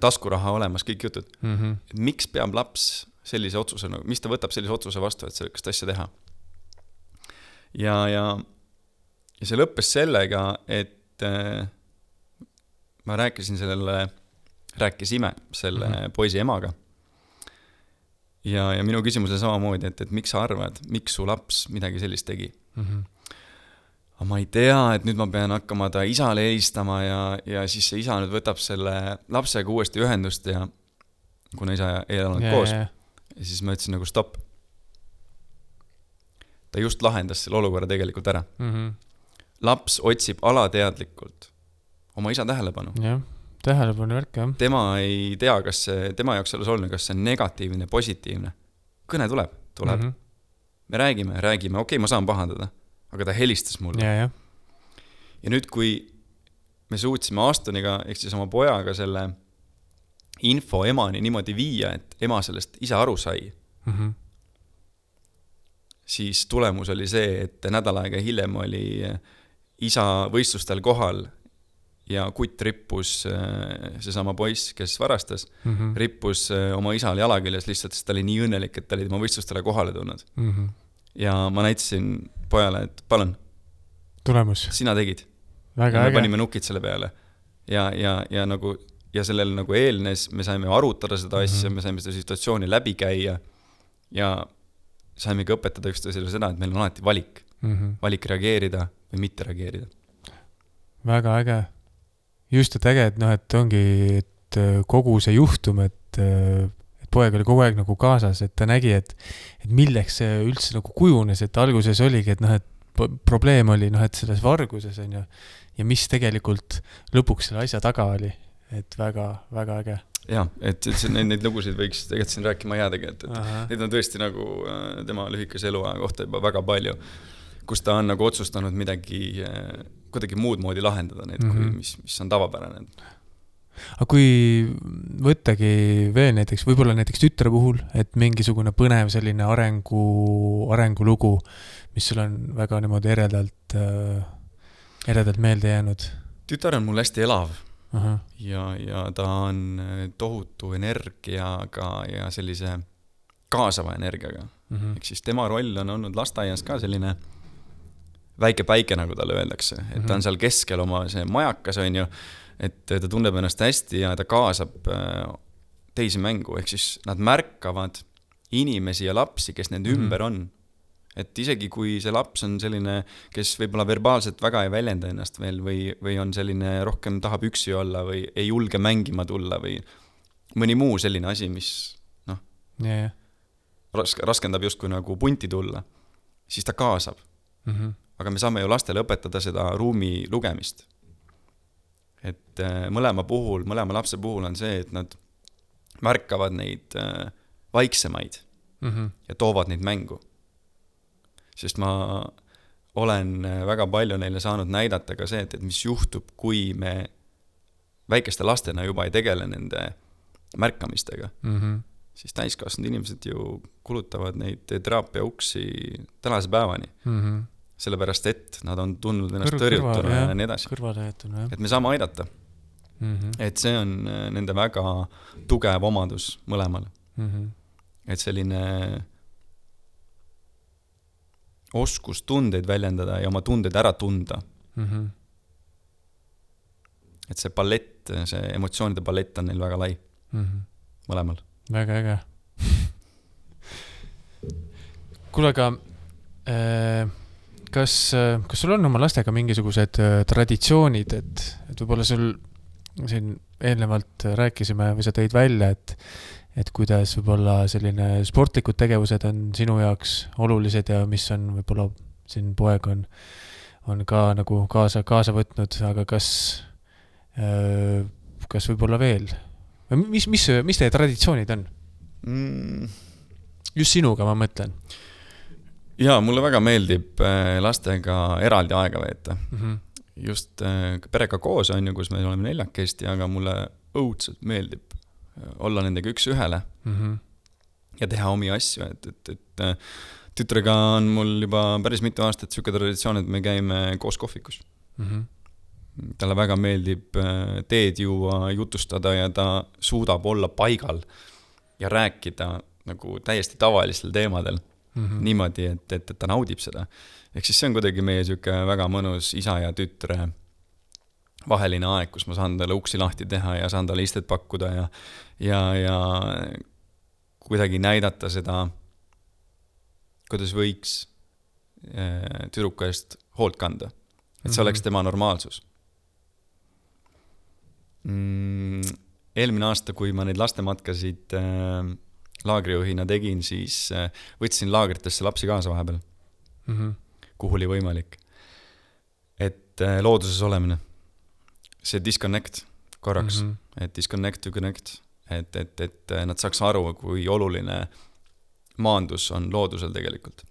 taskuraha olemas, kõik jutud, Mm -hmm. et miks peab laps sellise otsuse, no miks ta võtab sellise otsuse vastu, et sellist asja teha? ja, ja, ja see lõppes sellega, et äh, ma rääkisin sellele, rääkisime selle mm. -hmm. poisi emaga. ja, ja minu küsimus oli samamoodi, et, et miks sa arvad, miks su laps midagi sellist tegi? Mm -hmm. Aga ma ei tea, et nüüd ma pean hakkama ta isale helistama ja, ja siis see isa nüüd võtab selle lapsega uuesti ühendust ja kuna isa ei elanud yeah, koos, ja siis ma ütlesin nagu stopp. ta just lahendas selle olukorra tegelikult ära. Mm -hmm. laps otsib alateadlikult oma isa tähelepanu. jah, tähelepanu värk jah. tema ei tea, kas see, tema jaoks selles oluline, kas see on negatiivne, positiivne. kõne tuleb, tuleb mm. -hmm. me räägime, räägime, okei okay,, ma saan pahandada, aga ta helistas mulle. ja, jah. ja nüüd, kui me suutsime Astoniga ehk siis oma pojaga selle info emani niimoodi viia, et ema sellest ise aru sai, Mhm. siis tulemus oli see, et nädal aega hiljem oli isa võistlustel kohal ja kutt rippus, seesama poiss, kes varastas, Mhm. rippus äh, oma isal jala küljes lihtsalt, sest ta oli nii õnnelik, et ta oli tema võistlustele kohale tulnud. Mhm. Ja ma näitasin pojale, et palun, tulemus, sina tegid. väga me äge. panime nukid selle peale ja, ja, ja nagu ja sellel nagu eelnes, me saime arutada seda asja mm, -hmm. me saime seda situatsiooni läbi käia ja saimegi õpetada üksteisele seda, et meil on alati valik, Mhm. valik reageerida või mitte reageerida. väga äge. just, et äge, et noh, et ongi, et äh, kogu see juhtum, et, et poeg oli kogu aeg nagu kaasas, et ta nägi, et, et milleks see üldse nagu kujunes, et alguses oligi, et noh, et probleem oli noh, et selles varguses on ju, ja mis tegelikult lõpuks selle asja taga oli, et väga, väga äge. jah, et, et see, neid, neid lugusid võiks tegelikult siin rääkima jäädagi, et, et ahah, neid on tõesti nagu äh, tema lühikese eluaja kohta juba väga palju, kus ta on nagu otsustanud midagi äh, kuidagi muud moodi lahendada neid mm, -hmm. kui Mhm. mis, mis on tavapärane. Aga kui võttagi veel näiteks, võib-olla näiteks tütre puhul, et mingisugune põnev selline arengu, arengulugu, mis sul on väga niimoodi eredalt äh,, eredalt meelde jäänud. tütar on mul hästi elav. Ahah, ja, ja ta on äh, tohutu energiaga ja sellise kaasava energiaga. mhm, ehk siis tema roll on olnud lasteaias ka selline väike päike, nagu talle öeldakse, et ta on seal keskel oma see majakas, on ju, et ta tunneb ennast hästi ja ta kaasab äh, teisi mängu, ehk siis nad märkavad inimesi ja lapsi, kes nende Mhm. ümber on. et isegi kui see laps on selline, kes võib-olla verbaalselt väga ei väljenda ennast veel või, või on selline rohkem tahab üksi olla või ei julge mängima tulla või mõni muu selline asi, mis noh, ja, ja rask-, raskendab justkui nagu punti tulla, siis ta kaasab. mhm, aga me saame ju lastele õpetada seda ruumi lugemist. Et äh, mõlema puhul, mõlema lapse puhul on see, et nad märkavad neid äh, vaiksemaid mhm, ja toovad neid mängu. sest ma olen äh, väga palju neile saanud näidata ka see, et, et mis juhtub, kui me väikeste lastena juba ei tegele nende märkamistega mhm, siis täiskasvanud inimesed ju kulutavad neid teraapia uksi tänase päevani, mhm. Sellepärast et nad on tundnud ennast tõrjutuna ja nii edasi. et me saame aidata, mhm, et see on äh, nende väga tugev omadus mõlemal, mhm, et selline oskus tundeid väljendada ja oma tundeid ära tunda, mhm, et see palett, see emotsioonide palett on neil väga lai, mhm. mõlemal. väga äge. *laughs* kuule, aga äh, kas, kas sul on oma lastega mingisugused äh, traditsioonid, et, et võib-olla sul siin eelnevalt rääkisime või sa tõid välja, et, et kuidas võib-olla selline sportlikud tegevused on sinu jaoks olulised ja mis on võib-olla siin poeg on, on ka nagu kaasa, kaasa võtnud, aga kas, kas võib-olla veel mis, mis, mis teie traditsioonid on? mm.. just sinuga, ma mõtlen jaa, mulle väga meeldib äh, lastega eraldi aega veeta. mm. -hmm. just äh, perega koos on ju, kus me oleme neljakesti, aga mulle õudselt meeldib äh, olla nendega üks-ühele Mm -hmm. ja teha omi asju, et, et, et tütrega on mul juba päris mitu aastat sihuke traditsioon, et me käime koos kohvikus. Mm -hmm. talle väga meeldib teed juua, jutustada ja ta suudab olla paigal ja rääkida nagu täiesti tavalistel teemadel Mm -hmm. niimoodi, et, et, et ta naudib seda. ehk siis see on kuidagi meie sihuke väga mõnus isa ja tütre vaheline aeg, kus ma saan talle uksi lahti teha ja saan talle istet pakkuda ja, ja, ja kuidagi näidata seda, kuidas võiks eh, tüdruku eest hoolt kanda. et see oleks Mhm. tema normaalsus mm,. eelmine aasta, kui ma neid lastematkasid äh, laagrijuhina tegin, siis äh, võtsin laagritesse lapsi kaasa vahepeal, Mm -hmm. kuhu oli võimalik. et äh, looduses olemine, see disconnect korraks mm. -hmm. et disconnect to connect, et, et, et äh, nad saaks aru, kui oluline maandus on loodusel tegelikult.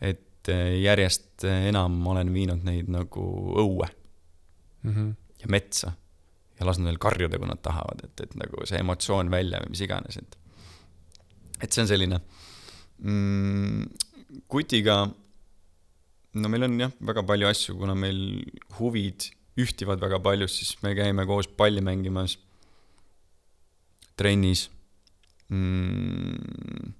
et järjest enam olen viinud neid nagu õue Mm -hmm. ja metsa ja lasen neil karjuda, kui nad tahavad, et, et nagu see emotsioon välja või mis iganes, et et see on selline mm, kutiga no meil on jah, väga palju asju, kuna meil huvid ühtivad väga palju, siis me käime koos palli mängimas, trennis mm,.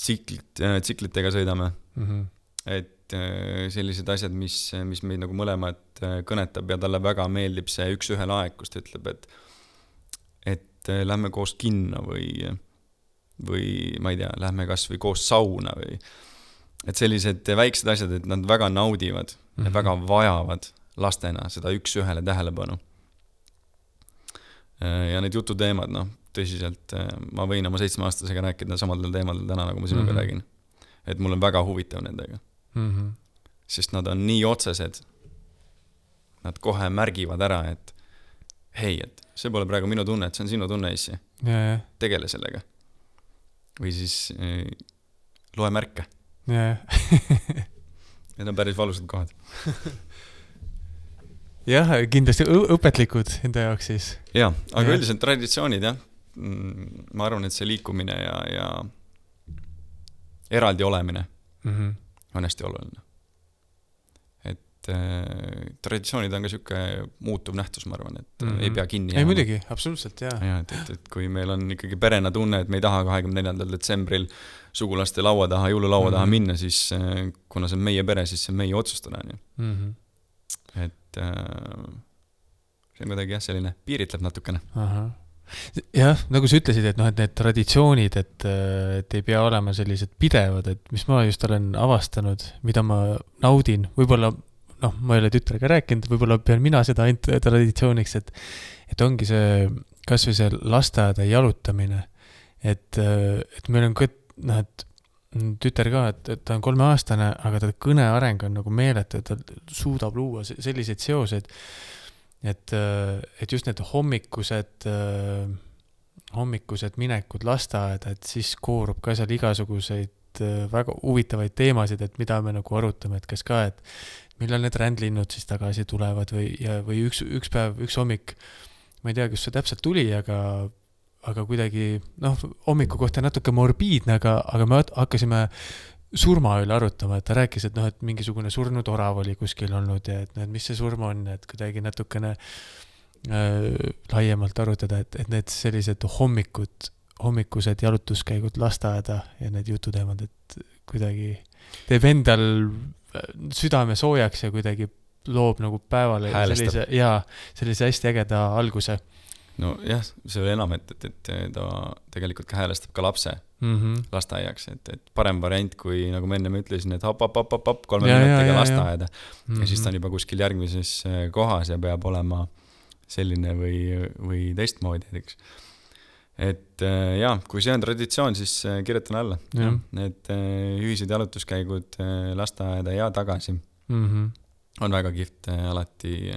tsiklit, tsiklitega sõidame Mm -hmm. et äh, sellised asjad, mis, mis meid nagu mõlemad äh, kõnetab ja talle väga meeldib see üks-ühele aeg, kus ta ütleb, et et äh, lähme koos kinno või, või ma ei tea, lähme kasvõi koos sauna või et sellised väiksed asjad, et nad väga naudivad mm -hmm. ja Mhm. väga vajavad lastena seda üks-ühele tähelepanu. ja need jututeemad, noh, tõsiselt, ma võin oma seitsmeaastasega rääkida samadel teemadel täna, nagu ma sinuga mm. -hmm. räägin. et mul on väga huvitav nendega, Mm -hmm. sest nad on nii otsesed. Nad kohe märgivad ära, et hei, et see pole praegu minu tunne, et see on sinu tunne, issi, ja, ja, tegele sellega. või siis eh, loe märke, ja, ja. need on päris valusad kohad. *laughs* jah, kindlasti õpetlikud enda jaoks siis. jaa, aga Jah. üldiselt traditsioonid jah, ma arvan, et see liikumine ja, ja eraldi olemine Mm -hmm. on hästi oluline. Et äh, traditsioonid on ka sihuke muutuv nähtus, ma arvan, et mm Mhm. -hmm. ei pea kinni ei. muidugi, absoluutselt jaa. jah, et, et, et kui meil on ikkagi perena tunne, et me ei taha kahekümne neljandal detsembril sugulaste laua taha, jõululaua mm -hmm. taha Mhm. minna, siis äh, kuna see on meie pere, siis see on meie otsustada, on ju. Mm -hmm. et äh, see on kuidagi jah, selline, piiritleb natukene. jah, nagu sa ütlesid, et noh, et need traditsioonid, et, et ei pea olema sellised pidevad, et mis ma just olen avastanud, mida ma naudin, võib-olla noh, ma ei ole tütrega rääkinud, võib-olla pean mina seda ainult traditsiooniks, et et ongi see, kasvõi see lasteaeda jalutamine, et, et meil on ka noh, et tütar ka, et, et ta on kolmeaastane, aga ta kõneareng on nagu meeletu, ta suudab luua se- selliseid seoseid, et, et just need hommikused, hommikused minekud lasteaeda, et siis koorub ka seal igasuguseid väga huvitavaid teemasid, et mida me nagu arutame, et kas ka, et millal need rändlinnud siis tagasi tulevad või, ja, või üks, üks päev, üks hommik, ma ei tea, kust see täpselt tuli, aga, aga kuidagi noh, hommikukoht on natuke morbiidne, aga, aga me hakkasime surma üle arutama, et ta rääkis, et noh, et mingisugune surnud orav oli kuskil olnud ja et noh, et mis see surm on, et kuidagi natukene äh, laiemalt arutada, et, et need sellised hommikud, hommikused jalutuskäigud lasteaeda ja need jututeemad, et kuidagi teeb endal südame soojaks ja kuidagi loob nagu päevale Häälestab. sellise, jaa, sellise hästi ägeda alguse. nojah, see veel enam, et, et, et ta tegelikult ka häälestab ka lapse mm. -hmm. lasteaiaks, et, et parem variant, kui nagu ma ennem ütlesin, et hopp-hopp-hopp-hopp, kolme Ja, minutiga lasteaeda. Mm ja siis ta on juba kuskil järgmises äh, kohas ja peab olema selline või, või teistmoodi, eks. Et äh, jaa, kui see on traditsioon, siis äh, kirjutan alla. Need äh, ühised jalutuskäigud lasteaeda ja tagasi mm. -hmm. on väga kihvt alati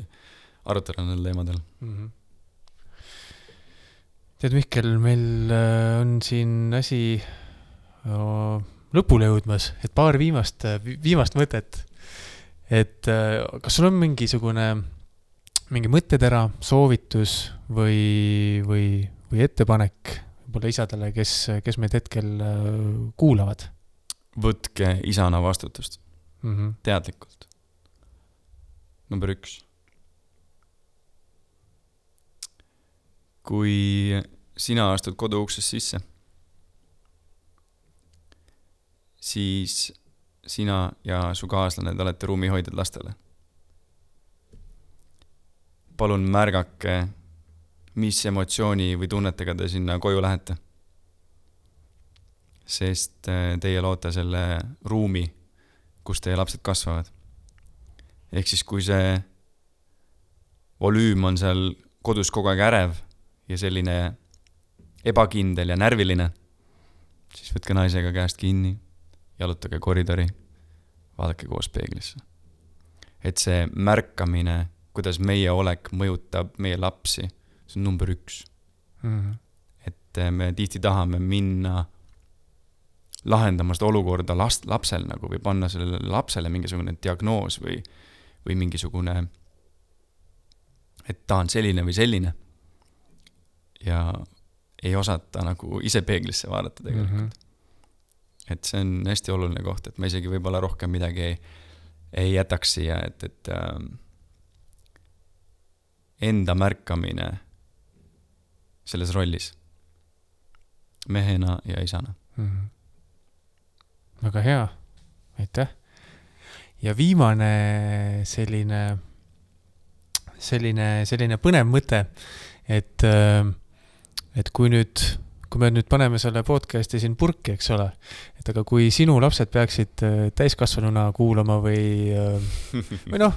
arutada nendel teemadel. mm. -hmm. tead, Mihkel, meil on siin asi äh, lõpule jõudmas, et paar viimast, viimast mõtet. et kas sul on mingisugune, mingi mõttetera, soovitus või, või, või ettepanek võib-olla isadele, kes, kes meid hetkel äh, kuulavad võtke isana vastutust mm? -hmm. teadlikult. number üks. kui sina astud koduuksest sisse, siis sina ja su kaaslane, te olete ruumihoidjad lastele. palun märgake, mis emotsiooni või tunnetega te sinna koju lähete. sest eh, teie loote selle ruumi kus teie lapsed kasvavad. ehk siis, kui see volüüm on seal kodus kogu aeg ärev ja selline ebakindel ja närviline, siis võtke naisega käest kinni, jalutage koridori, vaadake koos peeglisse. et see märkamine, kuidas meie olek mõjutab meie lapsi, see on number üks Mm -hmm. et eh, me tihti tahame minna lahendama seda olukorda last, lapsel nagu või panna sellele lapsele mingisugune diagnoos või, või mingisugune, et ta on selline või selline. ja ei osata nagu ise peeglisse vaadata tegelikult mm. -hmm. et see on hästi oluline koht, et ma isegi võib-olla rohkem midagi ei, ei jätaks siia, et, et äh, enda märkamine selles rollis, mehena ja isana. mm. -hmm. väga hea, aitäh. ja viimane selline, selline, selline põnev mõte, et, et kui nüüd, kui me nüüd paneme selle podcast'i siin purki, eks ole, et aga kui sinu lapsed peaksid äh, täiskasvanuna kuulama või, või noh,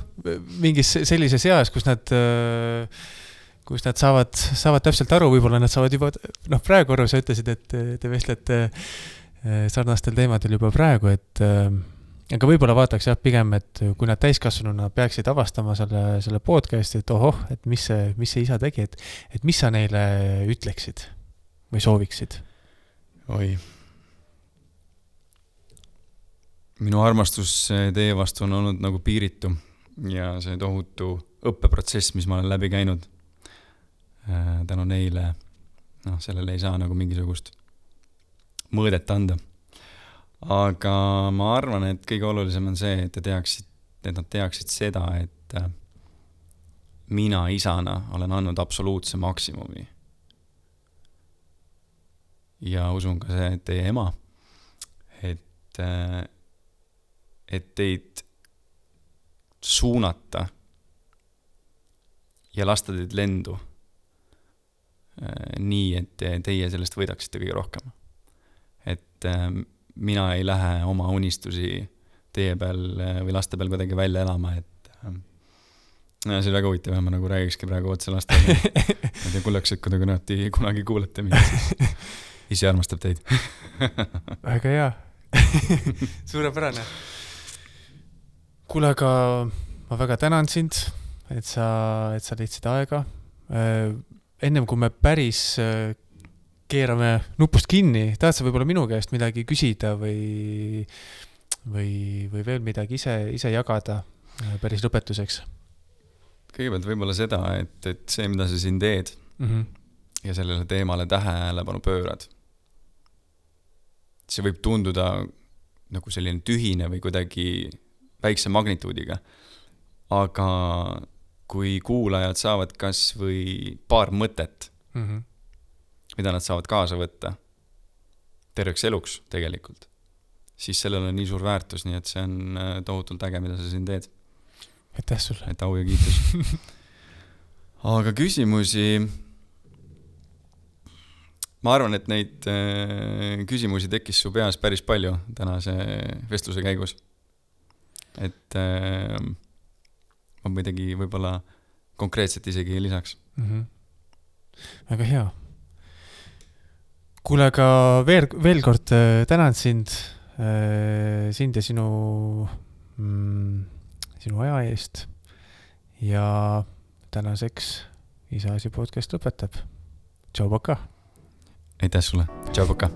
mingis sellises eas, kus nad äh, kus nad saavad, saavad täpselt aru, võib-olla nad saavad juba, noh, praegu aru, sa ütlesid, et te vestlete äh, sarnastel teemadel juba praegu, et äh, aga võib-olla vaataks jah, pigem, et kui nad täiskasvanuna peaksid avastama selle, selle podcast'i, et ohoh, et mis see, mis see isa tegi, et, et mis sa neile ütleksid või sooviksid? oi. minu armastus eh, teie vastu on olnud nagu piiritu ja see tohutu õppeprotsess, mis ma olen läbi käinud. Tänu neile, noh, sellele ei saa nagu mingisugust mõõdet anda. aga ma arvan, et kõige olulisem on see, et te teaksid, et nad teaksid seda, et äh, mina isana olen andnud absoluutse maksimumi ja usun ka see, et teie ema, et, et teid suunata ja lasta teid lendu. nii, et te- teie sellest võidaksite kõige rohkem. et äh, mina ei lähe oma unistusi teie peal äh, või laste peal kuidagi välja elama, et äh, no see oli väga huvitav, ma nagu räägikski praegu otse lastele. *laughs* ma ei tea, kullakesed, kui te kunagi, kunagi kuulete mind, siis ise armastab teid. *laughs* väga hea *laughs* suurepärane. kuule, aga ma väga tänan sind, et sa, et sa leidsid aega. Ennem kui me päris äh, keerame nupust kinni, tahad sa võib-olla minu käest midagi küsida või, või, või veel midagi ise, ise jagada äh, päris lõpetuseks kõigepealt võib-olla seda, et, et see, mida sa siin teed mm? -hmm. ja sellele teemale tähelepanu pöörad, see võib tunduda nagu selline tühine või kuidagi väikse magnituudiga. aga kui kuulajad saavad kas või paar mõtet, Mm -hmm. mida nad saavad kaasa võtta terveks eluks tegelikult, siis sellel on nii suur väärtus, nii et see on äh, tohutult äge, mida sa siin teed, aitäh sulle. et au ja kiitus. *laughs* aga küsimusi ma arvan, et neid äh, küsimusi tekkis su peas päris palju tänase vestluse käigus. et äh, ma midagi võib-olla konkreetset isegi lisaks. mm. -hmm. väga hea. kuule, aga veel, veel kord äh, tänan sind, sind ja sinu mm,, sinu aja eest. ja tänaseks Isa asi podcast lõpetab. tšau, Poka. aitäh sulle, tšau, Poka.